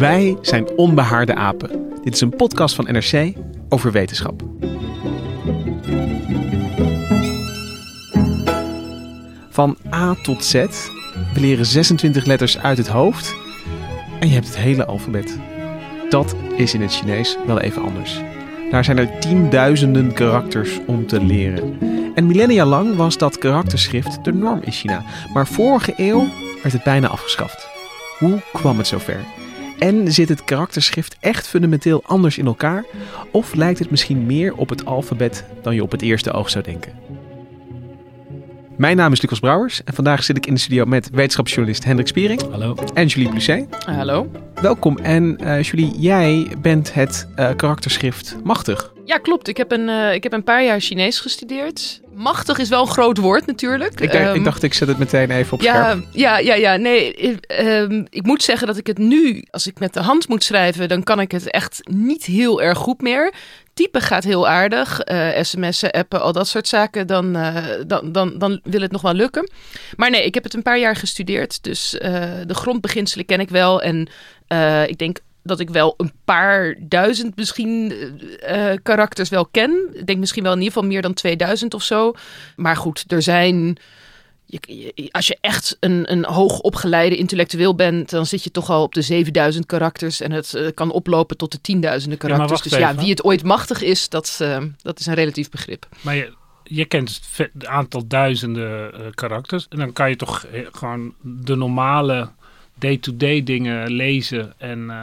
Wij zijn Onbehaarde Apen. Dit is een podcast van NRC over wetenschap. Van A tot Z. We leren 26 letters uit het hoofd. En je hebt het hele alfabet. Dat is in het Chinees wel even anders. Daar zijn er tienduizenden karakters om te leren. En millennia lang was dat karakterschrift de norm in China. Maar vorige eeuw werd het bijna afgeschaft. Hoe kwam het zover? En zit het karakterschrift echt fundamenteel anders in elkaar? Of lijkt het misschien meer op het alfabet dan je op het eerste oog zou denken? Mijn naam is Lucas Brouwers en vandaag zit ik in de studio met wetenschapsjournalist Hendrik Spiering. Hallo. En Julie Plusset. Hallo. Welkom. En uh, Julie, jij bent het uh, karakterschrift machtig. Ja, klopt. Ik heb, een, uh, ik heb een paar jaar Chinees gestudeerd. Machtig is wel een groot woord natuurlijk. Ik, um, ik dacht, ik zet het meteen even op ja, scherp. Ja, ja, ja. Nee, um, ik moet zeggen dat ik het nu, als ik met de hand moet schrijven, dan kan ik het echt niet heel erg goed meer typen gaat heel aardig. Uh, sms'en, appen, al dat soort zaken. Dan, uh, dan, dan, dan wil het nog wel lukken. Maar nee, ik heb het een paar jaar gestudeerd. Dus uh, de grondbeginselen ken ik wel. En ik denk dat ik wel een paar duizend misschien karakters wel ken. Ik denk misschien wel in ieder geval meer dan 2000 of zo. Maar goed, er zijn... Je, als je echt een, een hoogopgeleide intellectueel bent, dan zit je toch al op de 7000 karakters. En het uh, kan oplopen tot de tienduizenden karakters. Ja, dus even. ja, wie het ooit machtig is, dat, uh, dat is een relatief begrip. Maar je, je kent het aantal duizenden uh, karakters. En dan kan je toch gewoon de normale day-to-day dingen lezen en uh,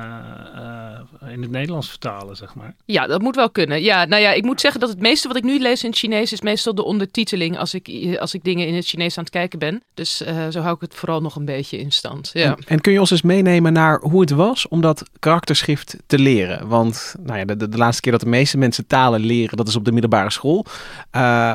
uh, in het Nederlands vertalen, zeg maar. Ja, dat moet wel kunnen. Ja, nou ja, ik moet zeggen dat het meeste wat ik nu lees in het Chinees is meestal de ondertiteling als ik, als ik dingen in het Chinees aan het kijken ben. Dus uh, zo hou ik het vooral nog een beetje in stand. Ja. En, en, kun je ons eens meenemen naar hoe het was om dat karakterschrift te leren? Want nou ja, de, de, de laatste keer dat de meeste mensen talen leren, dat is op de middelbare school. Uh,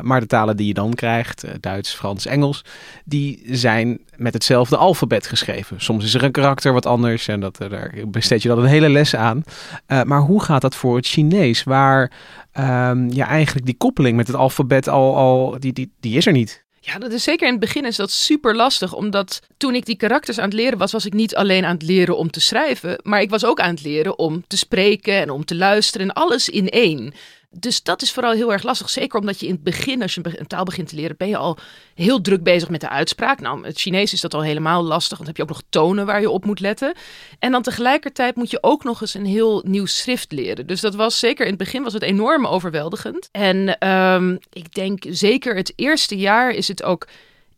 maar de talen die je dan krijgt, Duits, Frans, Engels, die zijn met hetzelfde alfabet geschreven. Soms is er een karakter wat anders en dat, daar besteed je dan een hele les aan. Uh, maar hoe gaat dat voor het Chinees, waar um, eigenlijk die koppeling met het alfabet al, al die, die, die is er niet? Ja, dat is zeker in het begin is dat super lastig, omdat toen ik die karakters aan het leren was, was ik niet alleen aan het leren om te schrijven, maar ik was ook aan het leren om te spreken en om te luisteren en alles in één. Dus dat is vooral heel erg lastig. Zeker omdat je in het begin, als je een taal begint te leren, ben je al heel druk bezig met de uitspraak. Nou, het Chinees is dat al helemaal lastig, want dan heb je ook nog tonen waar je op moet letten. En dan tegelijkertijd moet je ook nog eens een heel nieuw schrift leren. Dus dat was zeker in het begin was het enorm overweldigend. En um, ik denk zeker het eerste jaar is het ook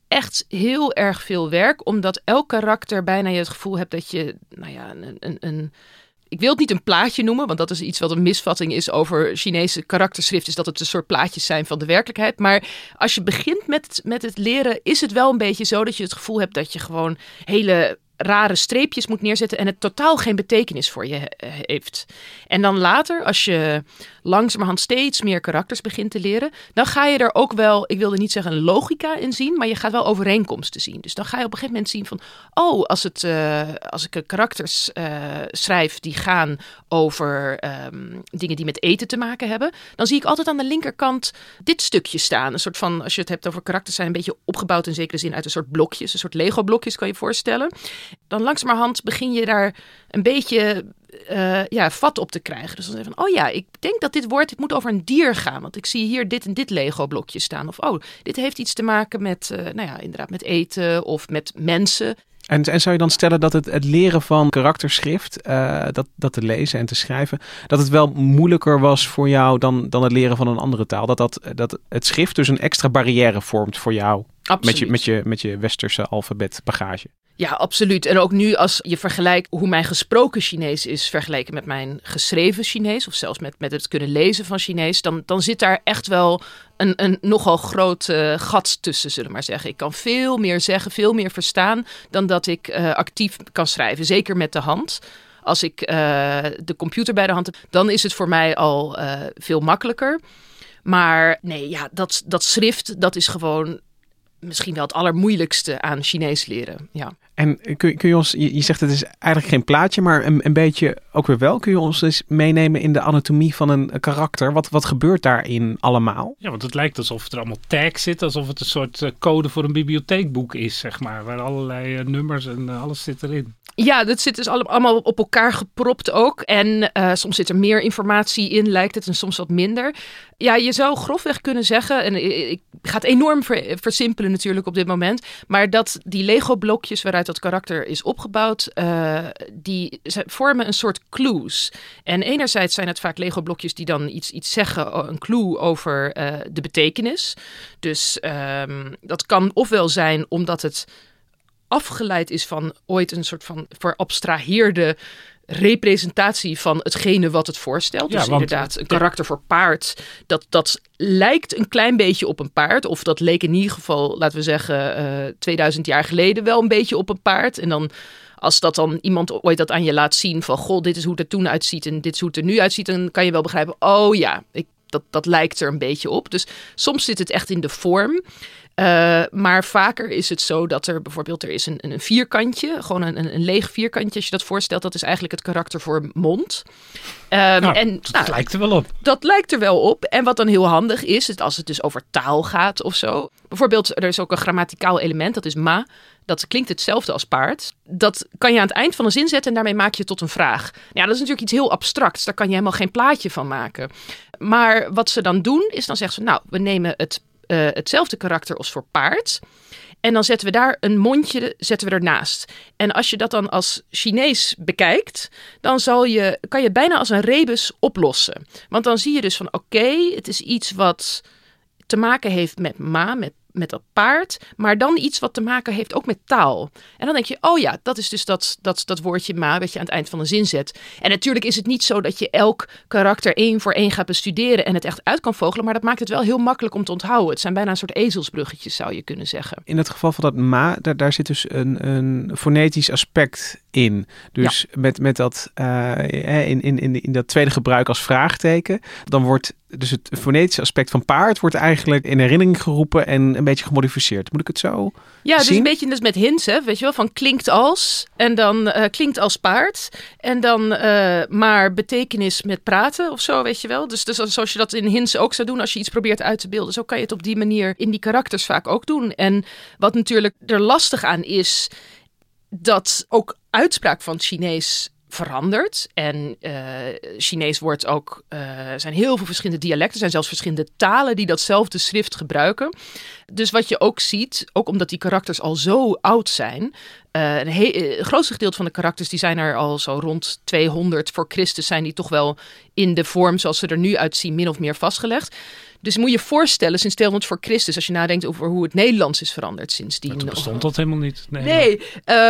echt heel erg veel werk, omdat elk karakter bijna je het gevoel hebt dat je, nou ja, een, een, een ik wil het niet een plaatje noemen, want dat is iets wat een misvatting is over Chinese karakterschrift, is dat het een soort plaatjes zijn van de werkelijkheid. Maar als je begint met, met het leren, is het wel een beetje zo dat je het gevoel hebt dat je gewoon hele rare streepjes moet neerzetten en het totaal geen betekenis voor je heeft. En dan later, als je langzamerhand steeds meer karakters begint te leren, dan ga je er ook wel, ik wilde niet zeggen logica in zien, maar je gaat wel overeenkomsten zien. Dus dan ga je op een gegeven moment zien van, oh, als, het, uh, als ik karakters uh, schrijf die gaan over um, dingen die met eten te maken hebben, dan zie ik altijd aan de linkerkant dit stukje staan. Een soort van, als je het hebt over karakters, zijn een beetje opgebouwd in zekere zin uit een soort blokjes, een soort Lego-blokjes kan je voorstellen. Dan langzamerhand begin je daar een beetje uh, ja, vat op te krijgen. Dus dan zeg je van, oh ja, ik denk dat dit woord, het moet over een dier gaan. Want ik zie hier dit en dit Lego-blokje staan. Of, oh, dit heeft iets te maken met, uh, nou ja, inderdaad met eten of met mensen. En, en zou je dan stellen dat het, het leren van karakterschrift, uh, dat, dat te lezen en te schrijven, dat het wel moeilijker was voor jou dan, dan het leren van een andere taal? Dat, dat, dat het schrift dus een extra barrière vormt voor jou met je, met, je, met je westerse alfabet bagage? Ja, absoluut. En ook nu als je vergelijkt hoe mijn gesproken Chinees is vergeleken met mijn geschreven Chinees, of zelfs met, met het kunnen lezen van Chinees, dan, dan zit daar echt wel een, een nogal groot uh, gat tussen, zullen we maar zeggen. Ik kan veel meer zeggen, veel meer verstaan dan dat ik uh, actief kan schrijven, zeker met de hand. Als ik eh, de computer bij de hand heb, dan is het voor mij al eh, veel makkelijker. Maar nee, ja, dat, dat schrift, dat is gewoon misschien wel het allermoeilijkste aan Chinees leren. Ja. En kun, kun je ons, je, je zegt het is eigenlijk geen plaatje, maar een, een beetje ook weer wel. Kun je ons eens meenemen in de anatomie van een karakter? Wat, wat gebeurt daarin allemaal? Ja, want het lijkt alsof er allemaal tags zitten, alsof het een soort eh, code voor een bibliotheekboek is, zeg maar. Waar allerlei eh, nummers en eh, alles zit erin. Ja, dat zit dus allemaal op elkaar gepropt ook. En uh, soms zit er meer informatie in, lijkt het, en soms wat minder. Ja, je zou grofweg kunnen zeggen, en ik ga het enorm ver, versimpelen natuurlijk op dit moment, maar dat die Lego-blokjes waaruit dat karakter is opgebouwd, uh, die vormen een soort clues. En enerzijds zijn het vaak Lego-blokjes die dan iets, iets zeggen, een clue over uh, de betekenis. Dus um, dat kan ofwel zijn omdat het afgeleid is van ooit een soort van verabstraheerde representatie van hetgene wat het voorstelt. Ja, dus want- inderdaad, een karakter voor paard, dat, dat lijkt een klein beetje op een paard. Of dat leek in ieder geval, laten we zeggen, eh 2000 jaar geleden wel een beetje op een paard. En dan als dat dan iemand ooit dat aan je laat zien van... goh, dit is hoe het er toen uitziet en dit is hoe het er nu uitziet... dan kan je wel begrijpen, oh ja, ik, dat, dat lijkt er een beetje op. Dus soms zit het echt in de vorm. Uh, maar vaker is het zo dat er bijvoorbeeld er is een, een vierkantje, gewoon een, een, leeg vierkantje. Als je dat voorstelt, dat is eigenlijk het karakter voor mond. Um, Nou, en dat nou, lijkt er wel op. dat lijkt er wel op. En wat dan heel handig is, is als het dus over taal gaat of zo. Bijvoorbeeld, er is ook een grammaticaal element, dat is ma. Dat klinkt hetzelfde als paard. Dat kan je aan het eind van een zin zetten en daarmee maak je het tot een vraag. Ja, dat is natuurlijk iets heel abstracts. Daar kan je helemaal geen plaatje van maken. Maar wat ze dan doen, is dan zeggen ze, nou, we nemen het, uh, hetzelfde karakter als voor paard. En dan zetten we daar een mondje zetten we ernaast. En als je dat dan als Chinees bekijkt, dan zal je, kan je bijna als een rebus oplossen. Want dan zie je dus van oké, het is iets wat te maken heeft met ma, met, met dat paard, maar dan iets wat te maken heeft ook met taal. En dan denk je, oh ja, dat is dus dat, dat, dat woordje ma wat je aan het eind van een zin zet. En natuurlijk is het niet zo dat je elk karakter één voor één gaat bestuderen en het echt uit kan vogelen, maar dat maakt het wel heel makkelijk om te onthouden. Het zijn bijna een soort ezelsbruggetjes, zou je kunnen zeggen. In het geval van dat ma, daar, daar zit dus een, een fonetisch aspect in. Dus met, met dat, uh, in, in, in, in dat tweede gebruik als vraagteken, dan wordt dus het fonetische aspect van paard wordt eigenlijk in herinnering geroepen en een beetje gemodificeerd. Moet ik het zo Ja, dus zien? een beetje dus met hints, hè, weet je wel, van klinkt als en dan uh, klinkt als paard en dan uh, maar betekenis met praten of zo, weet je wel. Dus, dus zoals je dat in hints ook zou doen als je iets probeert uit te beelden, zo kan je het op die manier in die karakters vaak ook doen. En wat natuurlijk er lastig aan is, dat ook uitspraak van het Chinees verandert. En uh, Chinees wordt ook, er zijn heel veel verschillende dialecten, zijn zelfs verschillende talen die datzelfde schrift gebruiken. Dus wat je ook ziet, ook omdat die karakters al zo oud zijn, uh, een het grootste gedeelte van de karakters die zijn er al zo rond 200 voor Christus, zijn die toch wel in de vorm zoals ze er nu uitzien min of meer vastgelegd. Dus moet je voorstellen, sinds 200 voor Christus, als je nadenkt over hoe het Nederlands is veranderd sindsdien. Toen bestond dat helemaal niet. Nee. Nee,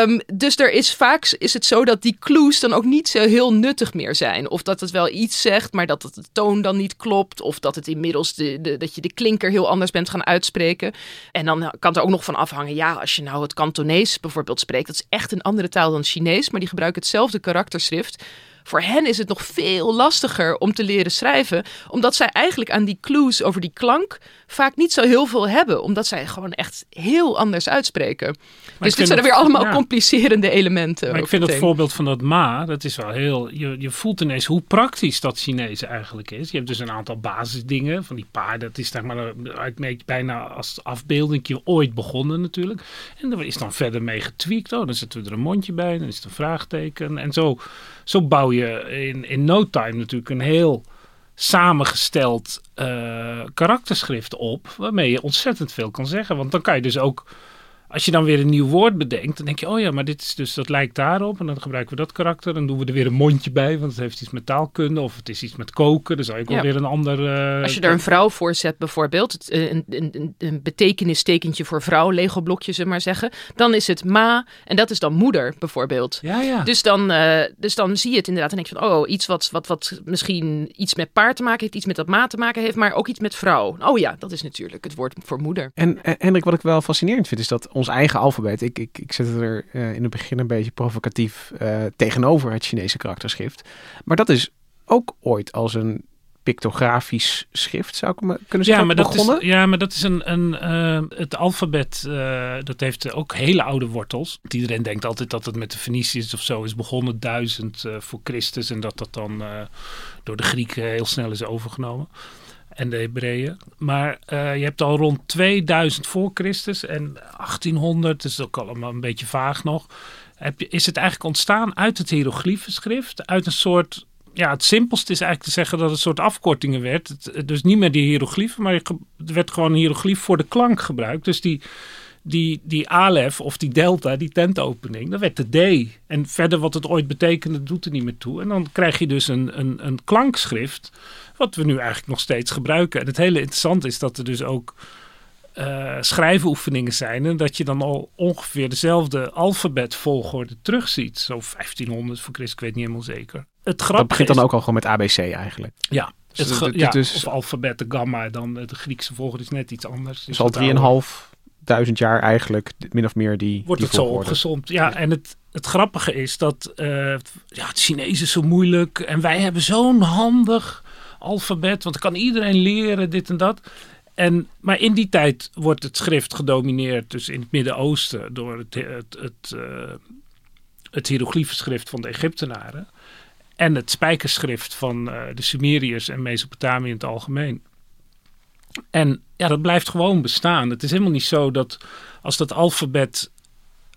um, dus er is vaak is het zo dat die clues dan ook niet zo heel nuttig meer zijn. Of dat het wel iets zegt, maar dat het de toon dan niet klopt. Of dat het inmiddels de, de, dat je de klinker heel anders bent gaan uitspreken. En dan kan het er ook nog van afhangen. Ja, als je nou het Kantonees bijvoorbeeld spreekt, dat is echt een andere taal dan Chinees, maar die gebruiken hetzelfde karakterschrift. Voor hen is het nog veel lastiger om te leren schrijven, omdat zij eigenlijk aan die clues over die klank vaak niet zo heel veel hebben, omdat zij gewoon echt heel anders uitspreken. Maar dus dit zijn er weer allemaal ja. complicerende elementen. Maar ik vind het voorbeeld van dat ma, dat is wel heel. Je, je voelt ineens hoe praktisch dat Chinees eigenlijk is. Je hebt dus een aantal basisdingen van die paarden. Dat is zeg maar uit bijna als afbeelding ooit begonnen natuurlijk. En er is dan verder mee getweakt. Oh, dan zetten we er een mondje bij, dan is het een vraagteken. En zo, zo bouw je in, in no time natuurlijk een heel samengesteld uh, karakterschrift op. Waarmee je ontzettend veel kan zeggen. Want dan kan je dus ook. Als je dan weer een nieuw woord bedenkt, dan denk je, oh ja, maar dit is dus, dat lijkt daarop. En dan gebruiken we dat karakter. Dan doen we er weer een mondje bij, want het heeft iets met taalkunde. Of het is iets met koken. Dan zou ik Ja. wel weer een ander... uh, Als je er een vrouw voor zet, bijvoorbeeld, eh, een, een, een, een betekenistekentje voor vrouw, Lego-blokje, zullen we maar zeggen, dan is het ma en dat is dan moeder, bijvoorbeeld. Ja, ja. Dus dan, uh, dus dan zie je het inderdaad en denk je van, oh, iets wat, wat, wat misschien iets met paard te maken heeft, iets met dat ma te maken heeft, maar ook iets met vrouw. Oh ja, dat is natuurlijk het woord voor moeder. En, en Hendrik, wat ik wel fascinerend vind, is dat onze ons eigen alfabet. Ik, ik, ik zet het er uh, in het begin een beetje provocatief uh, tegenover het Chinese karakterschrift. Maar dat is ook ooit als een pictografisch schrift, zou ik me kunnen zeggen. Ja, maar begonnen. dat is, ja, maar dat is een. een uh, het alfabet, uh, dat heeft ook hele oude wortels. Iedereen denkt altijd dat het met de Feniciërs of zo is begonnen, duizend uh, voor Christus. En dat dat dan door de Grieken heel snel is overgenomen. En de Hebreeën. Maar je hebt al rond 2000 voor Christus en 1800, dat is ook allemaal een beetje vaag nog. Heb je, is het eigenlijk ontstaan uit het hieroglyphenschrift, uit een soort ja, het simpelste is eigenlijk te zeggen dat het een soort afkortingen werd. Dus niet meer die hieroglyphen, maar er werd gewoon een hieroglyf voor de klank gebruikt. Dus die, die, die alef of die delta, die tentopening, dat werd de D. En verder wat het ooit betekende, doet er niet meer toe. En dan krijg je dus een, een, een klankschrift, wat we nu eigenlijk nog steeds gebruiken. En het hele interessante is dat er dus ook uh, schrijfoefeningen zijn. En dat je dan al ongeveer dezelfde alfabetvolgorde terugziet. Zo 1500 voor Christus, ik weet niet helemaal zeker. Het dat begint dan ook al gewoon met ABC eigenlijk. Ja, dus het, het, ja dus, of alfabet, de gamma, dan de Griekse volgorde is net iets anders. Dus al 3.500 jaar eigenlijk min of meer die Wordt die het zo opgezomd. Ja, en het, het grappige is dat uh, ja, het Chinees is zo moeilijk en wij hebben zo'n handig alfabet, want dan kan iedereen leren dit en dat. En, maar in die tijd wordt het schrift gedomineerd, dus in het Midden-Oosten, door het, het, het, uh, het hieroglyphenschrift van de Egyptenaren. En het spijkerschrift van uh, de Sumeriërs en Mesopotamië in het algemeen. En ja, dat blijft gewoon bestaan. Het is helemaal niet zo dat als dat alfabet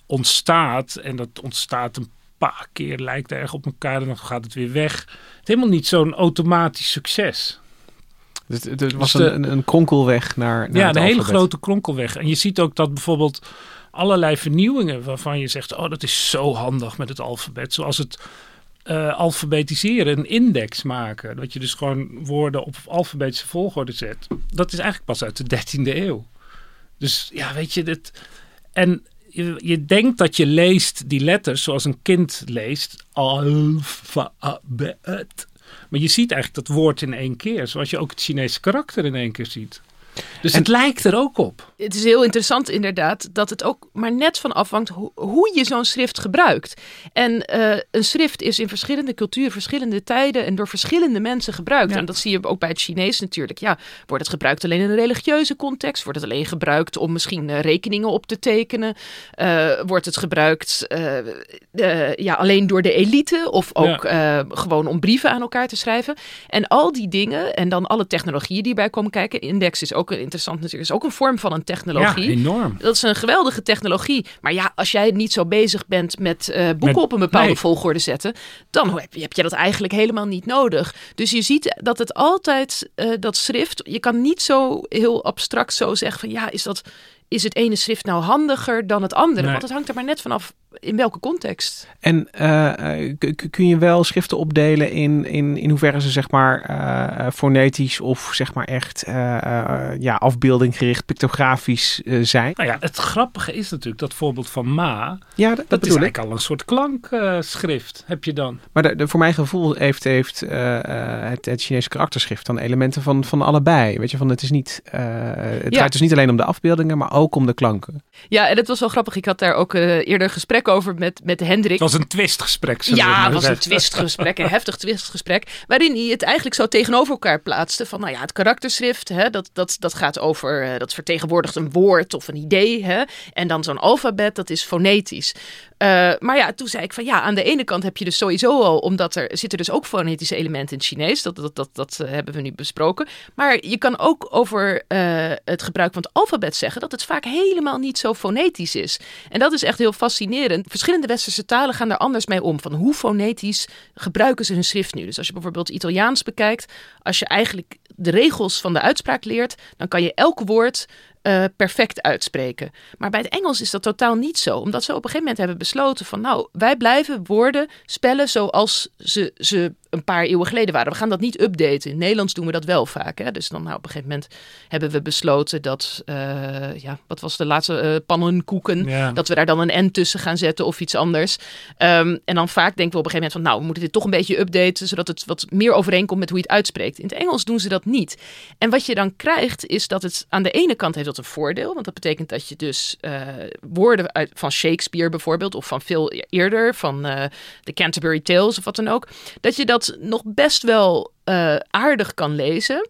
ontstaat, en dat ontstaat een paar keer, lijkt erg op elkaar en dan gaat het weer weg. Het is helemaal niet zo'n automatisch succes. Dus het was dus de, een, een, kronkelweg naar, naar Ja, een hele grote kronkelweg. En je ziet ook dat bijvoorbeeld allerlei vernieuwingen waarvan je zegt, oh dat is zo handig met het alfabet. Zoals het uh, alfabetiseren, een index maken. Dat je dus gewoon woorden op alfabetische volgorde zet. Dat is eigenlijk pas uit de 13e eeuw. Dus ja, weet je, dit. En je, je denkt dat je leest die letters zoals een kind leest. Alfabet. Maar je ziet eigenlijk dat woord in één keer. Zoals je ook het Chinese karakter in één keer ziet. Dus en, het lijkt er ook op. Het is heel interessant inderdaad dat het ook maar net van afhangt ho hoe je zo'n schrift gebruikt. En uh, een schrift is in verschillende culturen, verschillende tijden en door verschillende mensen gebruikt. Ja. En dat zie je ook bij het Chinees natuurlijk. Ja, wordt het gebruikt alleen in een religieuze context? Wordt het alleen gebruikt om misschien uh, rekeningen op te tekenen? Uh, wordt het gebruikt ja, alleen door de elite of ook ja. gewoon om brieven aan elkaar te schrijven? En al die dingen en dan alle technologieën die bij komen kijken. Index is ook ook interessant natuurlijk. is ook een vorm van een technologie. Ja, enorm. Dat is een geweldige technologie. Maar ja, als jij niet zo bezig bent met uh, boeken met, op een bepaalde nee. volgorde zetten, dan heb je, heb je dat eigenlijk helemaal niet nodig. Dus je ziet dat het altijd, uh, dat schrift, je kan niet zo heel abstract zo zeggen van ja, is dat is het ene schrift nou handiger dan het andere? Nee. Want het hangt er maar net vanaf in welke context. En uh, kun je wel schriften opdelen in, in, in hoeverre ze zeg maar uh, fonetisch of zeg maar echt uh, ja, afbeeldinggericht, pictografisch zijn? Nou ja, het grappige is natuurlijk dat voorbeeld van Ma. Ja, dat, dat is ik. eigenlijk al een soort klankschrift heb je dan. Maar de, de, voor mijn gevoel heeft, heeft het, het Chinese karakterschrift dan elementen van, van allebei. Weet je, van het is niet, het ja. draait dus niet alleen om de afbeeldingen, maar ook om de klanken. Ja, en het was wel grappig. Ik had daar ook eerder gesprek over met, met Hendrik. Het was een twistgesprek. Ja, het was een twistgesprek, een heftig twistgesprek. Waarin hij het eigenlijk zo tegenover elkaar plaatste. Van nou ja, het karakterschrift, hè, dat, dat, dat gaat over, uh, dat vertegenwoordigt een woord of een idee. Hè, en dan zo'n alfabet, dat is fonetisch. Uh, maar ja, toen zei ik van ja, aan de ene kant heb je dus sowieso al, omdat er zitten dus ook fonetische elementen in het Chinees. Dat, dat, dat, dat uh, hebben we nu besproken. Maar je kan ook over uh, het gebruik van het alfabet zeggen dat het vaak helemaal niet zo fonetisch is. En dat is echt heel fascinerend. Verschillende westerse talen gaan er anders mee om. Van hoe fonetisch gebruiken ze hun schrift nu? Dus als je bijvoorbeeld Italiaans bekijkt, als je eigenlijk de regels van de uitspraak leert, dan kan je elk woord uh, perfect uitspreken. Maar bij het Engels is dat totaal niet zo. Omdat ze op een gegeven moment hebben besloten van nou, wij blijven woorden spellen zoals ze, ze een paar eeuwen geleden waren. We gaan dat niet updaten. In Nederlands doen we dat wel vaak. Hè? Dus dan nou, op een gegeven moment hebben we besloten dat, uh, ja, wat was de laatste, uh, pannenkoeken, ja. dat we daar dan een N tussen gaan zetten of iets anders. Um, en dan vaak denken we op een gegeven moment van nou, we moeten dit toch een beetje updaten, zodat het wat meer overeenkomt met hoe je het uitspreekt. In het Engels doen ze dat niet. En wat je dan krijgt is dat het aan de ene kant heeft dat een voordeel, want dat betekent dat je dus uh, woorden uit, van Shakespeare bijvoorbeeld, of van veel eerder, van de Canterbury Tales of wat dan ook, dat je dat nog best wel uh, aardig kan lezen.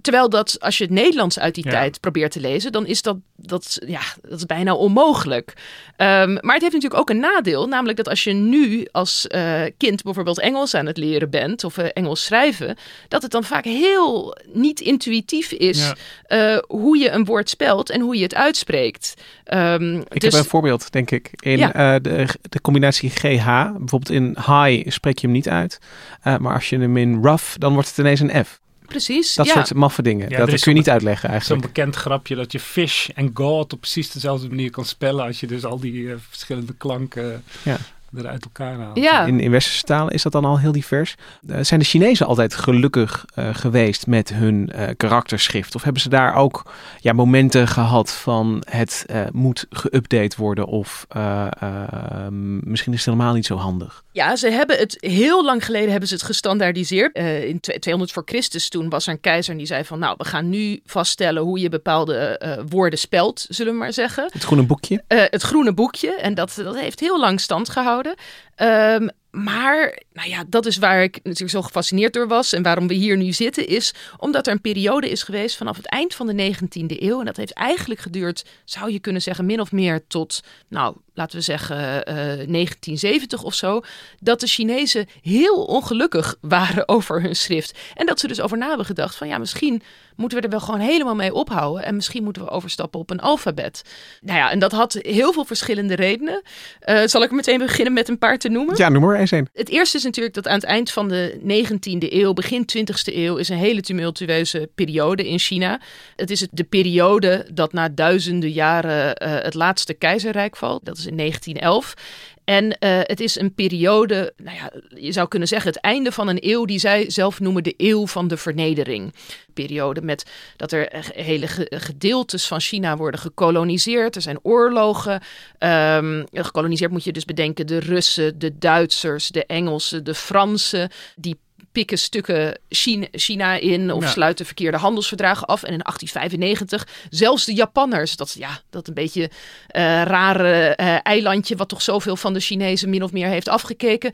Terwijl dat, als je het Nederlands uit die tijd probeert te lezen, dan is dat, dat, ja, dat is bijna onmogelijk. Um, maar het heeft natuurlijk ook een nadeel, namelijk dat als je nu als uh, kind bijvoorbeeld Engels aan het leren bent, of uh, Engels schrijven, dat het dan vaak heel niet intuïtief is ja. hoe je een woord spelt en hoe je het uitspreekt. Um, ik dus... heb een voorbeeld, denk ik, in ja. de, de combinatie GH. Bijvoorbeeld in high spreek je hem niet uit, maar als je hem in rough, dan wordt het ineens een F. Precies. Dat soort maffe dingen. dat kun je niet uitleggen eigenlijk. Zo'n bekend grapje dat je fish en god op precies dezelfde manier kan spellen. Als je dus al die uh, verschillende klanken ja uit elkaar haalt. Ja. In, in westerse talen is dat dan al heel divers. Uh, zijn de Chinezen altijd gelukkig uh, geweest met hun uh, karakterschrift? Of hebben ze daar ook ja, momenten gehad van het moet geüpdate worden of misschien is het helemaal niet zo handig? Ja, ze hebben het heel lang geleden hebben ze het gestandaardiseerd. in 200 voor Christus toen was er een keizer en die zei van nou we gaan nu vaststellen hoe je bepaalde woorden spelt, zullen we maar zeggen. Het groene boekje? het groene boekje en dat, dat heeft heel lang stand gehouden. Um, maar nou ja, dat is waar ik natuurlijk zo gefascineerd door was en waarom we hier nu zitten, is omdat er een periode is geweest vanaf het eind van de 19e eeuw. En dat heeft eigenlijk geduurd, zou je kunnen zeggen, min of meer tot, nou, laten we zeggen, uh, eh, 1970 of zo. Dat de Chinezen heel ongelukkig waren over hun schrift. En dat ze dus over na hebben gedacht van ja, misschien moeten we er wel gewoon helemaal mee ophouden. En misschien moeten we overstappen op een alfabet. Nou ja, en dat had heel veel verschillende redenen. Uh, zal ik meteen beginnen met een paar te noemen? Ja, noem maar het eerste is natuurlijk dat aan het eind van de 19e eeuw, begin 20e eeuw, is een hele tumultueuze periode in China. Het is de periode dat na duizenden jaren uh, het laatste keizerrijk valt. Dat is in 1911. En uh, het is een periode, nou ja, je zou kunnen zeggen het einde van een eeuw die zij zelf noemen de eeuw van de vernedering. Periode met dat er hele gedeeltes van China worden gekoloniseerd. Er zijn oorlogen. Um, gekoloniseerd moet je dus bedenken de Russen, de Duitsers, de Engelsen, de Fransen. Die pikken stukken China in of sluiten verkeerde handelsverdragen af. En in 1895 zelfs de Japanners, dat, ja, dat een beetje uh, rare uh, eilandje wat toch zoveel van de Chinezen min of meer heeft afgekeken,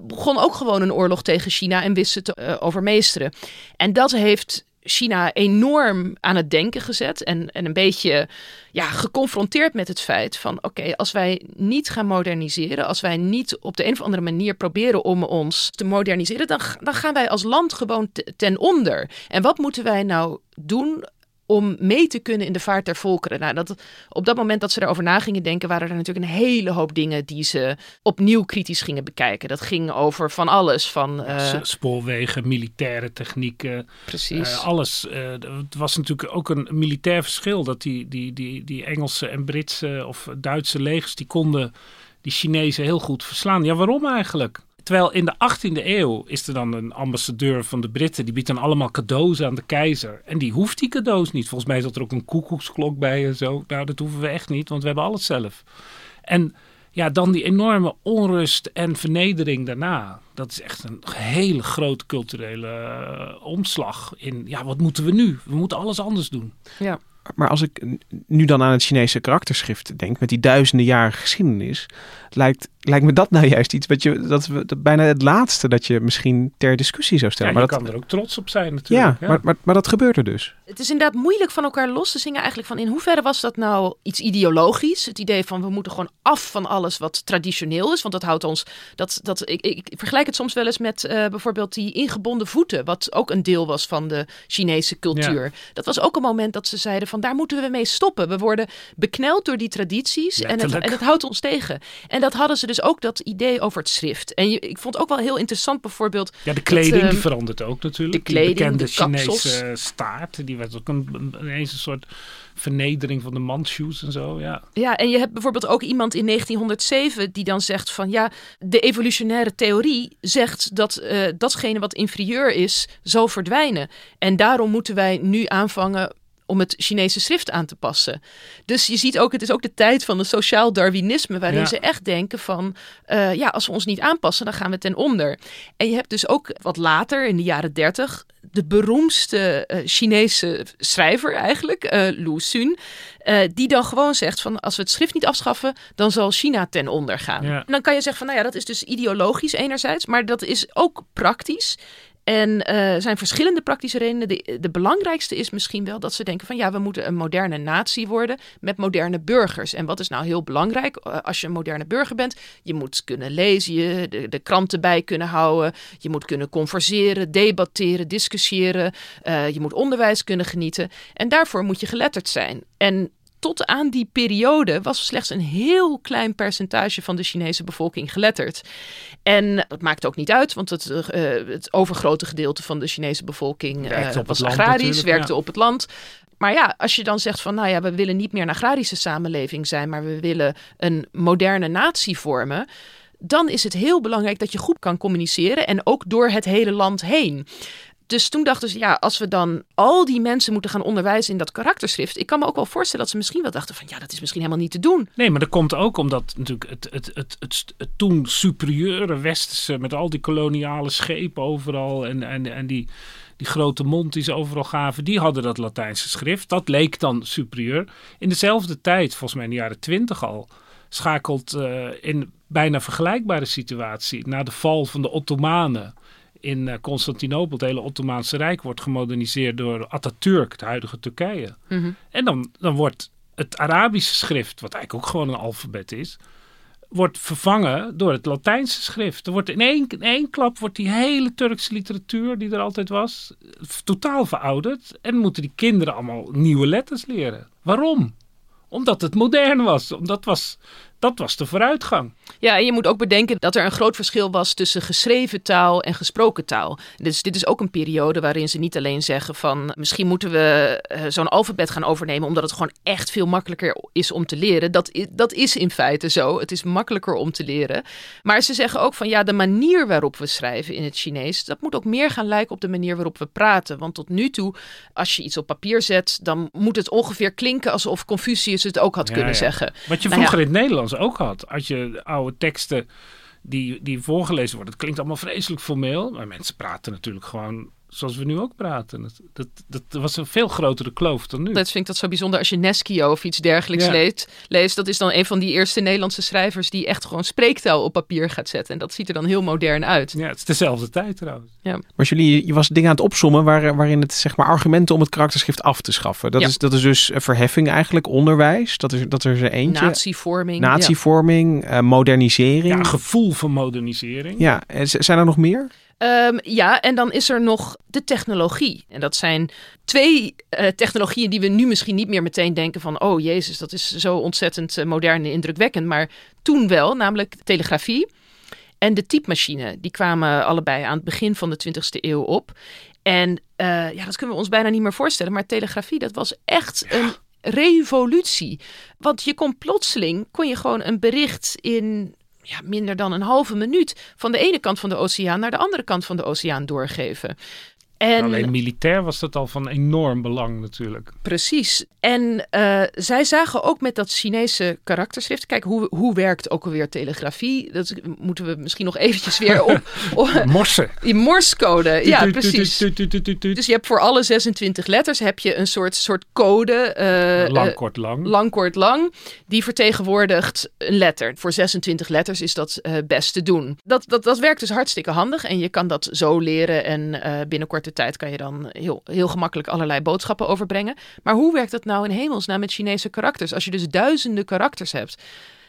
begon ook gewoon een oorlog tegen China en wist ze te uh, overmeesteren. En dat heeft China enorm aan het denken gezet en, en een beetje ja, geconfronteerd met het feit van oké, als wij niet gaan moderniseren, als wij niet op de een of andere manier proberen om ons te moderniseren, dan, dan gaan wij als land gewoon ten onder. En wat moeten wij nou doen om mee te kunnen in de vaart der volkeren. Nou, dat, op dat moment dat ze erover na gingen denken, waren er natuurlijk een hele hoop dingen die ze opnieuw kritisch gingen bekijken. Dat ging over van alles. Van, uh... Spoorwegen, militaire technieken. Precies. Uh, alles. Uh, het was natuurlijk ook een militair verschil dat die, die, die, die Engelse en Britse of Duitse legers, die konden die Chinezen heel goed verslaan. Ja, waarom eigenlijk? Terwijl in de 18e eeuw is er dan een ambassadeur van de Britten. Die biedt dan allemaal cadeaus aan de keizer. En die hoeft die cadeaus niet. Volgens mij zat er ook een koekoeksklok bij en zo. Nou, dat hoeven we echt niet, want we hebben alles zelf. En ja, dan die enorme onrust en vernedering daarna. Dat is echt een hele grote culturele uh, omslag in, ja, wat moeten we nu? We moeten alles anders doen. Ja. Maar als ik nu dan aan het Chinese karakterschrift denk, met die duizenden jaren geschiedenis, lijkt, lijkt me dat nou juist iets wat je, dat, dat bijna het laatste dat je misschien ter discussie zou stellen. Ja, maar je dat, kan er ook trots op zijn natuurlijk. Ja, ja. Maar, maar, maar, dat gebeurt er dus. Het is inderdaad moeilijk van elkaar los te zingen eigenlijk van in hoeverre was dat nou iets ideologisch? Het idee van we moeten gewoon af van alles wat traditioneel is, want dat houdt ons, dat, dat, ik, ik vergelijk het soms wel eens met uh, bijvoorbeeld die ingebonden voeten, wat ook een deel was van de Chinese cultuur. Ja. Dat was ook een moment dat ze zeiden van daar moeten we mee stoppen. We worden bekneld door die tradities en het, en het houdt ons tegen. En dat hadden ze dus ook, dat idee over het schrift. En je, ik vond ook wel heel interessant bijvoorbeeld... Ja, de kleding dat, die um, verandert ook natuurlijk. De kleding, die bekende de kapsels. Chinese staart, die werd ook een, ineens een soort vernedering van de manshoes en zo, ja. Ja, en je hebt bijvoorbeeld ook iemand in 1907 die dan zegt van... ja, de evolutionaire theorie zegt dat uh, datgene wat inferieur is, zal verdwijnen. En daarom moeten wij nu aanvangen om het Chinese schrift aan te passen. Dus je ziet ook, het is ook de tijd van het sociaal Darwinisme, waarin Ja. ze echt denken van, eh, ja, als we ons niet aanpassen, dan gaan we ten onder. En je hebt dus ook wat later, in de jaren dertig, de beroemdste eh, Chinese schrijver eigenlijk, eh Lu Xun, die dan gewoon zegt van, als we het schrift niet afschaffen, dan zal China ten onder gaan. Ja. En dan kan je zeggen van, nou ja, dat is dus ideologisch enerzijds, maar dat is ook praktisch. En eh, er zijn verschillende praktische redenen. De, de belangrijkste is misschien wel dat ze denken van ja, we moeten een moderne natie worden met moderne burgers. En wat is nou heel belangrijk eh, als je een moderne burger bent? Je moet kunnen lezen, je de, de kranten bij kunnen houden. Je moet kunnen converseren, debatteren, discussiëren. eh, je moet onderwijs kunnen genieten. En daarvoor moet je geletterd zijn. En tot aan die periode was slechts een heel klein percentage van de Chinese bevolking geletterd. En dat maakt ook niet uit, want het, eh, het overgrote gedeelte van de Chinese bevolking eh, was agrarisch, werkte ja. op het land. Maar ja, als je dan zegt van, nou ja, we willen niet meer een agrarische samenleving zijn, maar we willen een moderne natie vormen, dan is het heel belangrijk dat je goed kan communiceren en ook door het hele land heen. Dus toen dachten ze, ja, als we dan al die mensen moeten gaan onderwijzen in dat karakterschrift. Ik kan me ook wel voorstellen dat ze misschien wel dachten van, ja, dat is misschien helemaal niet te doen. Nee, maar dat komt ook omdat natuurlijk het, het, het, het, het toen superieure westerse met al die koloniale schepen overal en, en, en die, die grote mond die ze overal gaven, die hadden dat Latijnse schrift. Dat leek dan superieur. In dezelfde tijd, volgens mij in de jaren twintig al, schakelt eh, in bijna vergelijkbare situatie na de val van de Ottomanen in eh, Constantinopel, het hele Ottomaanse Rijk wordt gemoderniseerd door Atatürk, het huidige Turkije. En dan, dan wordt het Arabische schrift, wat eigenlijk ook gewoon een alfabet is, wordt vervangen door het Latijnse schrift. Er wordt in één, in één klap wordt die hele Turkse literatuur die er altijd was, f- totaal verouderd. En moeten die kinderen allemaal nieuwe letters leren. Waarom? Omdat het modern was. Omdat was, dat was de vooruitgang. Ja, en je moet ook bedenken dat er een groot verschil was tussen geschreven taal en gesproken taal. Dus dit is ook een periode waarin ze niet alleen zeggen van misschien moeten we eh, zo'n alfabet gaan overnemen omdat het gewoon echt veel makkelijker is om te leren. Dat, dat is in feite zo. Het is makkelijker om te leren. Maar ze zeggen ook van ja, de manier waarop we schrijven in het Chinees, dat moet ook meer gaan lijken op de manier waarop we praten. Want tot nu toe, als je iets op papier zet, dan moet het ongeveer klinken alsof Confucius het ook had Ja, kunnen ja. zeggen. Wat je Nou vroeger ja. in het Nederlands ook had. Als je oude teksten die, die voorgelezen worden. Het klinkt allemaal vreselijk formeel. Maar mensen praten natuurlijk gewoon zoals we nu ook praten. Dat, dat, dat was een veel grotere kloof dan nu. Dat vind ik dat zo bijzonder als je Neskio of iets dergelijks Ja. leest, leest. Dat is dan een van die eerste Nederlandse schrijvers die echt gewoon spreektaal op papier gaat zetten. En dat ziet er dan heel modern uit. Ja, het is dezelfde tijd trouwens. Maar jullie, je was dingen aan het opsommen waar, waarin het zeg maar argumenten om het karakterschrift af te schaffen. Dat, Ja. is, dat is dus verheffing eigenlijk, onderwijs. Dat is, dat is er eentje. Natievorming. ja. Natievorming, eh, modernisering. Ja, gevoel van modernisering. Ja, zijn er nog meer? Ehm, ja, en dan is er nog de technologie. En dat zijn twee eh, technologieën die we nu misschien niet meer meteen denken van... oh jezus, dat is zo ontzettend eh, modern en indrukwekkend. Maar toen wel, namelijk telegrafie en de typemachine. Die kwamen allebei aan het begin van de 20e eeuw op. En eh, ja, dat kunnen we ons bijna niet meer voorstellen. Maar telegrafie, dat was echt een revolutie. Want je kon plotseling, kon je gewoon een bericht in ja, minder dan een halve minuut van de ene kant van de oceaan naar de andere kant van de oceaan doorgeven. En Alleen militair was dat al van enorm belang natuurlijk. precies. En eh, zij zagen ook met dat Chinese karakterschrift. Kijk, hoe, hoe werkt ook alweer telegrafie? Dat moeten we misschien nog eventjes weer op. op Morsen. die morsecode. Ja, precies. Dus je hebt voor alle 26 letters heb je een soort, soort code. eh, Lang, eh, kort, lang. lang, kort, lang. Die vertegenwoordigt een letter. Voor 26 letters is dat eh, best te doen. Dat, dat, dat werkt dus hartstikke handig. En je kan dat zo leren. En eh, tijd kan je dan heel, heel gemakkelijk allerlei boodschappen overbrengen. Maar hoe werkt dat nou in hemelsnaam met Chinese karakters? Als je dus duizenden karakters hebt.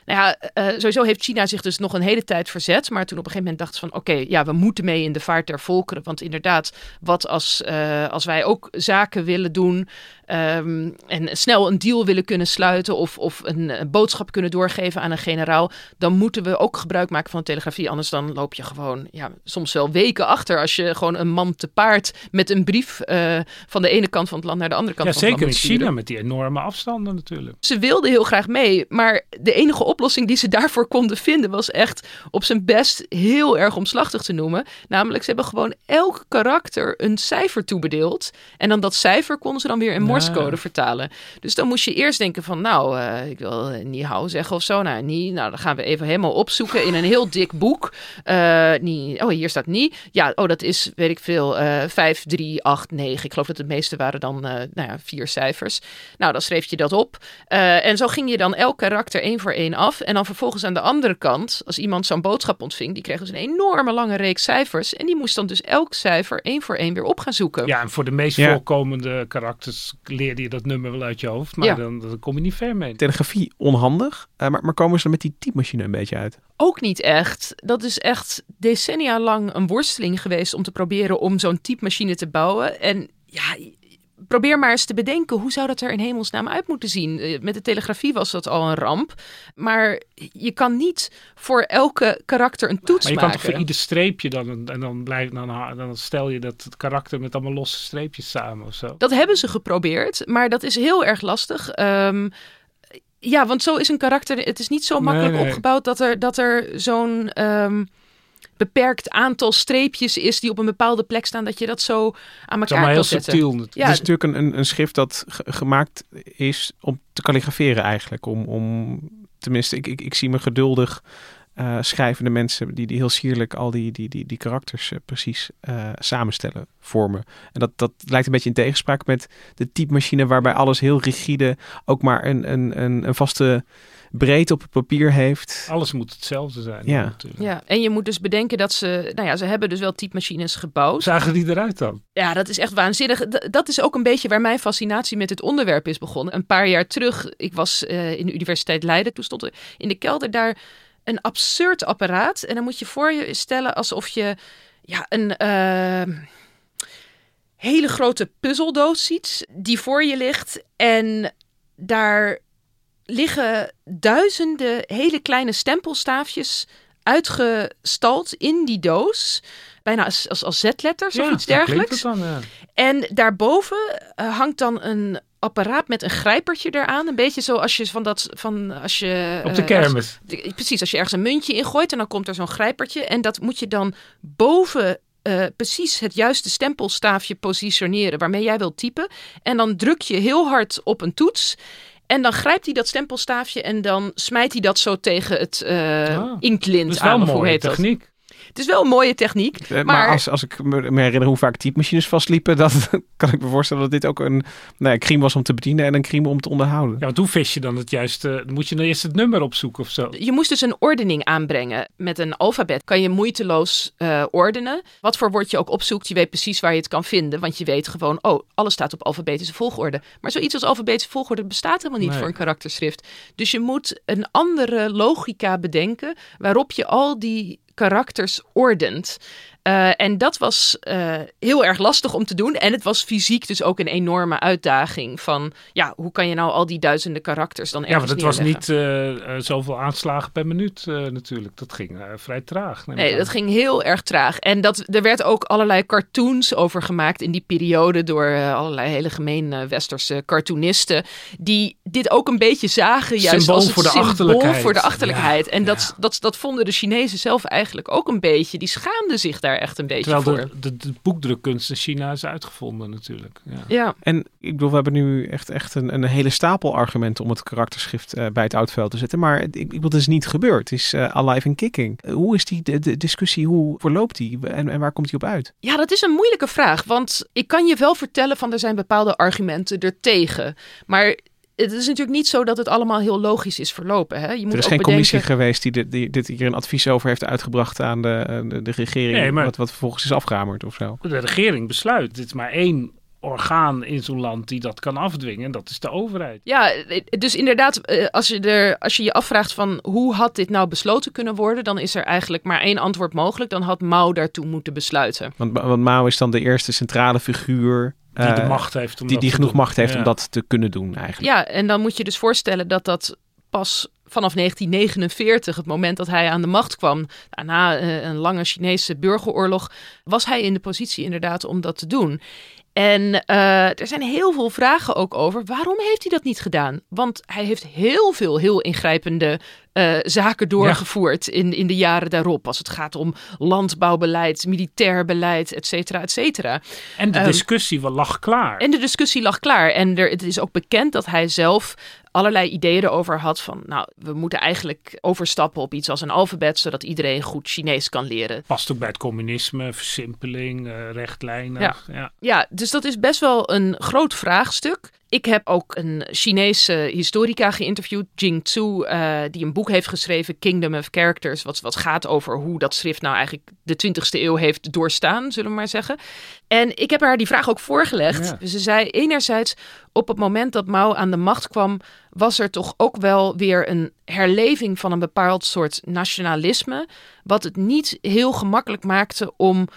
Nou ja, eh, sowieso heeft China zich dus nog een hele tijd verzet. Maar toen op een gegeven moment dachten ze van... oké, ja, we moeten mee in de vaart der volkeren. Want inderdaad, wat als, eh, als wij ook zaken willen doen... ehm, en snel een deal willen kunnen sluiten... of, of een, eh, boodschap kunnen doorgeven aan een generaal... dan moeten we ook gebruik maken van de telegrafie. Anders dan loop je gewoon ja, soms wel weken achter... als je gewoon een man te paard met een brief... eh, van de ene kant van het land naar de andere kant Ja, van het zeker land in moet sturen. China met die enorme afstanden natuurlijk. Ze wilden heel graag mee, maar de enige oplossing die ze daarvoor konden vinden was echt op zijn best heel erg omslachtig te noemen. Namelijk, ze hebben gewoon elk karakter een cijfer toebedeeld. En dan dat cijfer konden ze dan weer in Ja. Morsecode vertalen. Dus dan moest je eerst denken van, nou, eh, ik wil uh, ni hao zeggen of zo. Nou, ni, nou, dan gaan we even helemaal opzoeken in een heel dik boek. Uh, ni, oh, hier staat ni. Ja, oh, dat is, weet ik veel, uh, 5, 3, 8, 9. Ik geloof dat het meeste waren dan, uh, nou ja, vier cijfers. Nou, dan schreef je dat op. Uh, en zo ging je dan elk karakter één voor één af. En dan vervolgens aan de andere kant, als iemand zo'n boodschap ontving, die kreeg dus een enorme lange reeks cijfers. En die moest dan dus elk cijfer één voor één weer op gaan zoeken. Ja, en voor de meest ja. voorkomende karakters leerde je dat nummer wel uit je hoofd. Maar ja. dan, dan, kom je niet ver mee. Telegrafie onhandig, uh, maar, maar komen ze met die typemachine een beetje uit? Ook niet echt. Dat is echt decennia lang een worsteling geweest om te proberen om zo'n typemachine te bouwen. En ja, probeer maar eens te bedenken, hoe zou dat er in hemelsnaam uit moeten zien? Met de telegrafie was dat al een ramp. Maar je kan niet voor elke karakter een toets maar je maken. kan toch voor ieder streepje dan, en dan, blijft, dan, dan stel je dat het karakter met allemaal losse streepjes samen of zo. Dat hebben ze geprobeerd, maar dat is heel erg lastig. Um, ja, want zo is een karakter, het is niet zo makkelijk nee, nee. opgebouwd dat er, dat er zo'n... Um, beperkt aantal streepjes is die op een bepaalde plek staan, dat je dat zo aan elkaar kan heel zetten. Subtiel, ja, het is natuurlijk een, een schrift dat gemaakt is om te kalligraferen eigenlijk. Om, om tenminste, ik, ik, ik zie me geduldig uh, schrijvende mensen die, die heel sierlijk al die, die, die, die karakters uh, precies uh, samenstellen, vormen. En dat, dat lijkt een beetje in tegenspraak met de typemachine waarbij alles heel rigide ook maar een, een, een, een vaste breedte op het papier heeft. Alles moet hetzelfde zijn. Ja. Natuurlijk. ja, en je moet dus bedenken dat ze, nou ja, ze hebben dus wel typemachines gebouwd. Zagen die eruit dan? Ja, dat is echt waanzinnig. D dat is ook een beetje waar mijn fascinatie met het onderwerp is begonnen. Een paar jaar terug, ik was uh, in de Universiteit Leiden, toen stond er in de kelder daar een absurd apparaat. En dan moet je voor je stellen alsof je ja, een uh, hele grote puzzeldoos ziet die voor je ligt. En daar liggen duizenden hele kleine stempelstaafjes uitgestald in die doos. Bijna als, als, als z-letters ja, of iets dergelijks. Dan, ja. En daarboven uh, hangt dan een apparaat met een grijpertje eraan. Een beetje zoals je van dat van als je op de uh, kermis. Ergens, precies, als je ergens een muntje ingooit en dan komt er zo'n grijpertje en dat moet je dan boven uh, precies het juiste stempelstaafje positioneren waarmee jij wilt typen. En dan druk je heel hard op een toets. En dan grijpt hij dat stempelstaafje en dan smijt hij dat zo tegen het uh, ah, inklint aan. Of hoe heet techniek. Het is wel een mooie techniek. Uh, maar, maar als, als ik me herinner hoe vaak typemachines vastliepen, dan kan ik me voorstellen dat dit ook een nou ja, crime was om te bedienen en een crime om te onderhouden. Ja, want hoe vis je dan het juiste? Moet je dan eerst het nummer opzoeken of zo? Je moest dus een ordening aanbrengen. Met een alfabet kan je moeiteloos uh, ordenen. Wat voor woord je ook opzoekt, je weet precies waar je het kan vinden. Want je weet gewoon, oh, alles staat op alfabetische volgorde. Maar zoiets als alfabetische volgorde bestaat helemaal niet nee. voor een karakterschrift. Dus je moet een andere logica bedenken waarop je al die karakters ordent. Uh, en dat was uh, heel erg lastig om te doen. En het was fysiek dus ook een enorme uitdaging. Van ja, hoe kan je nou al die duizenden karakters dan Ja, ergens want het was niet uh, zoveel aanslagen per minuut natuurlijk. Dat ging vrij traag. Nee, dat ging heel erg traag. En dat, er werd ook allerlei cartoons over gemaakt in die periode. Door allerlei hele gemeen westerse cartoonisten. Die dit ook een beetje zagen. Juist symbool als het voor de symbool achterlijkheid. voor de achterlijkheid. Ja, en dat, ja. dat, dat vonden de Chinezen zelf eigenlijk ook een beetje. Die schaamden zich daar echt een beetje Terwijl voor. de, de, de, boekdrukkunst in China is uitgevonden natuurlijk. Ja. Ja. En ik bedoel, we hebben nu echt, echt een, een hele stapel argumenten om het karakterschrift uh, bij het oudveld te zetten. Maar ik, ik bedoel, het is niet gebeurd. Het is uh, alive and kicking. Uh, hoe is die de, de discussie, hoe verloopt die en, en waar komt die op uit? Ja, dat is een moeilijke vraag. Want ik kan je wel vertellen van er zijn bepaalde argumenten ertegen. Maar het is natuurlijk niet zo dat het allemaal heel logisch is verlopen. Hè? Je moet er is ook geen bedenken... commissie geweest die, dit, die dit hier een advies over heeft uitgebracht aan de, de, de regering. Nee, maar... wat, wat vervolgens is afgehamerd of zo. De regering besluit. Het is maar één orgaan in zo'n land die dat kan afdwingen. En dat is de overheid. Ja, dus inderdaad, als je, er, als je je afvraagt van hoe had dit nou besloten kunnen worden, dan is er eigenlijk maar één antwoord mogelijk. Dan had Mao daartoe moeten besluiten. Want, want Mao is dan de eerste centrale figuur die de macht heeft om die, dat die genoeg doen. macht heeft ja. om dat te kunnen doen eigenlijk. Ja, en dan moet je dus voorstellen dat dat pas vanaf 1949, het moment dat hij aan de macht kwam, na eh, een lange Chinese burgeroorlog, was hij in de positie inderdaad om dat te doen. En uh, er zijn heel veel vragen ook over waarom heeft hij dat niet gedaan? Want hij heeft heel veel heel ingrijpende uh, zaken doorgevoerd in, in de jaren daarop. Als het gaat om landbouwbeleid, militair beleid, et cetera, et cetera. En de um, discussie lag klaar. En de discussie lag klaar. En er, het is ook bekend dat hij zelf allerlei ideeën erover had van, nou, we moeten eigenlijk overstappen op iets als een alfabet, zodat iedereen goed Chinees kan leren. Past ook bij het communisme, versimpelig, uh, rechtlijnig. Ja. ja. Ja. dus dat is best wel een groot vraagstuk. Ik heb ook een Chinese historica geïnterviewd, Jing Zhu, uh, die een boek heeft geschreven, Kingdom of Characters, wat, wat gaat over hoe dat schrift nou eigenlijk de 20ste eeuw heeft doorstaan, zullen we maar zeggen. En ik heb haar die vraag ook voorgelegd. Ze zei enerzijds, op het moment dat Mao aan de macht kwam, was er toch ook wel weer een herleving van een bepaald soort nationalisme, wat het niet heel gemakkelijk maakte om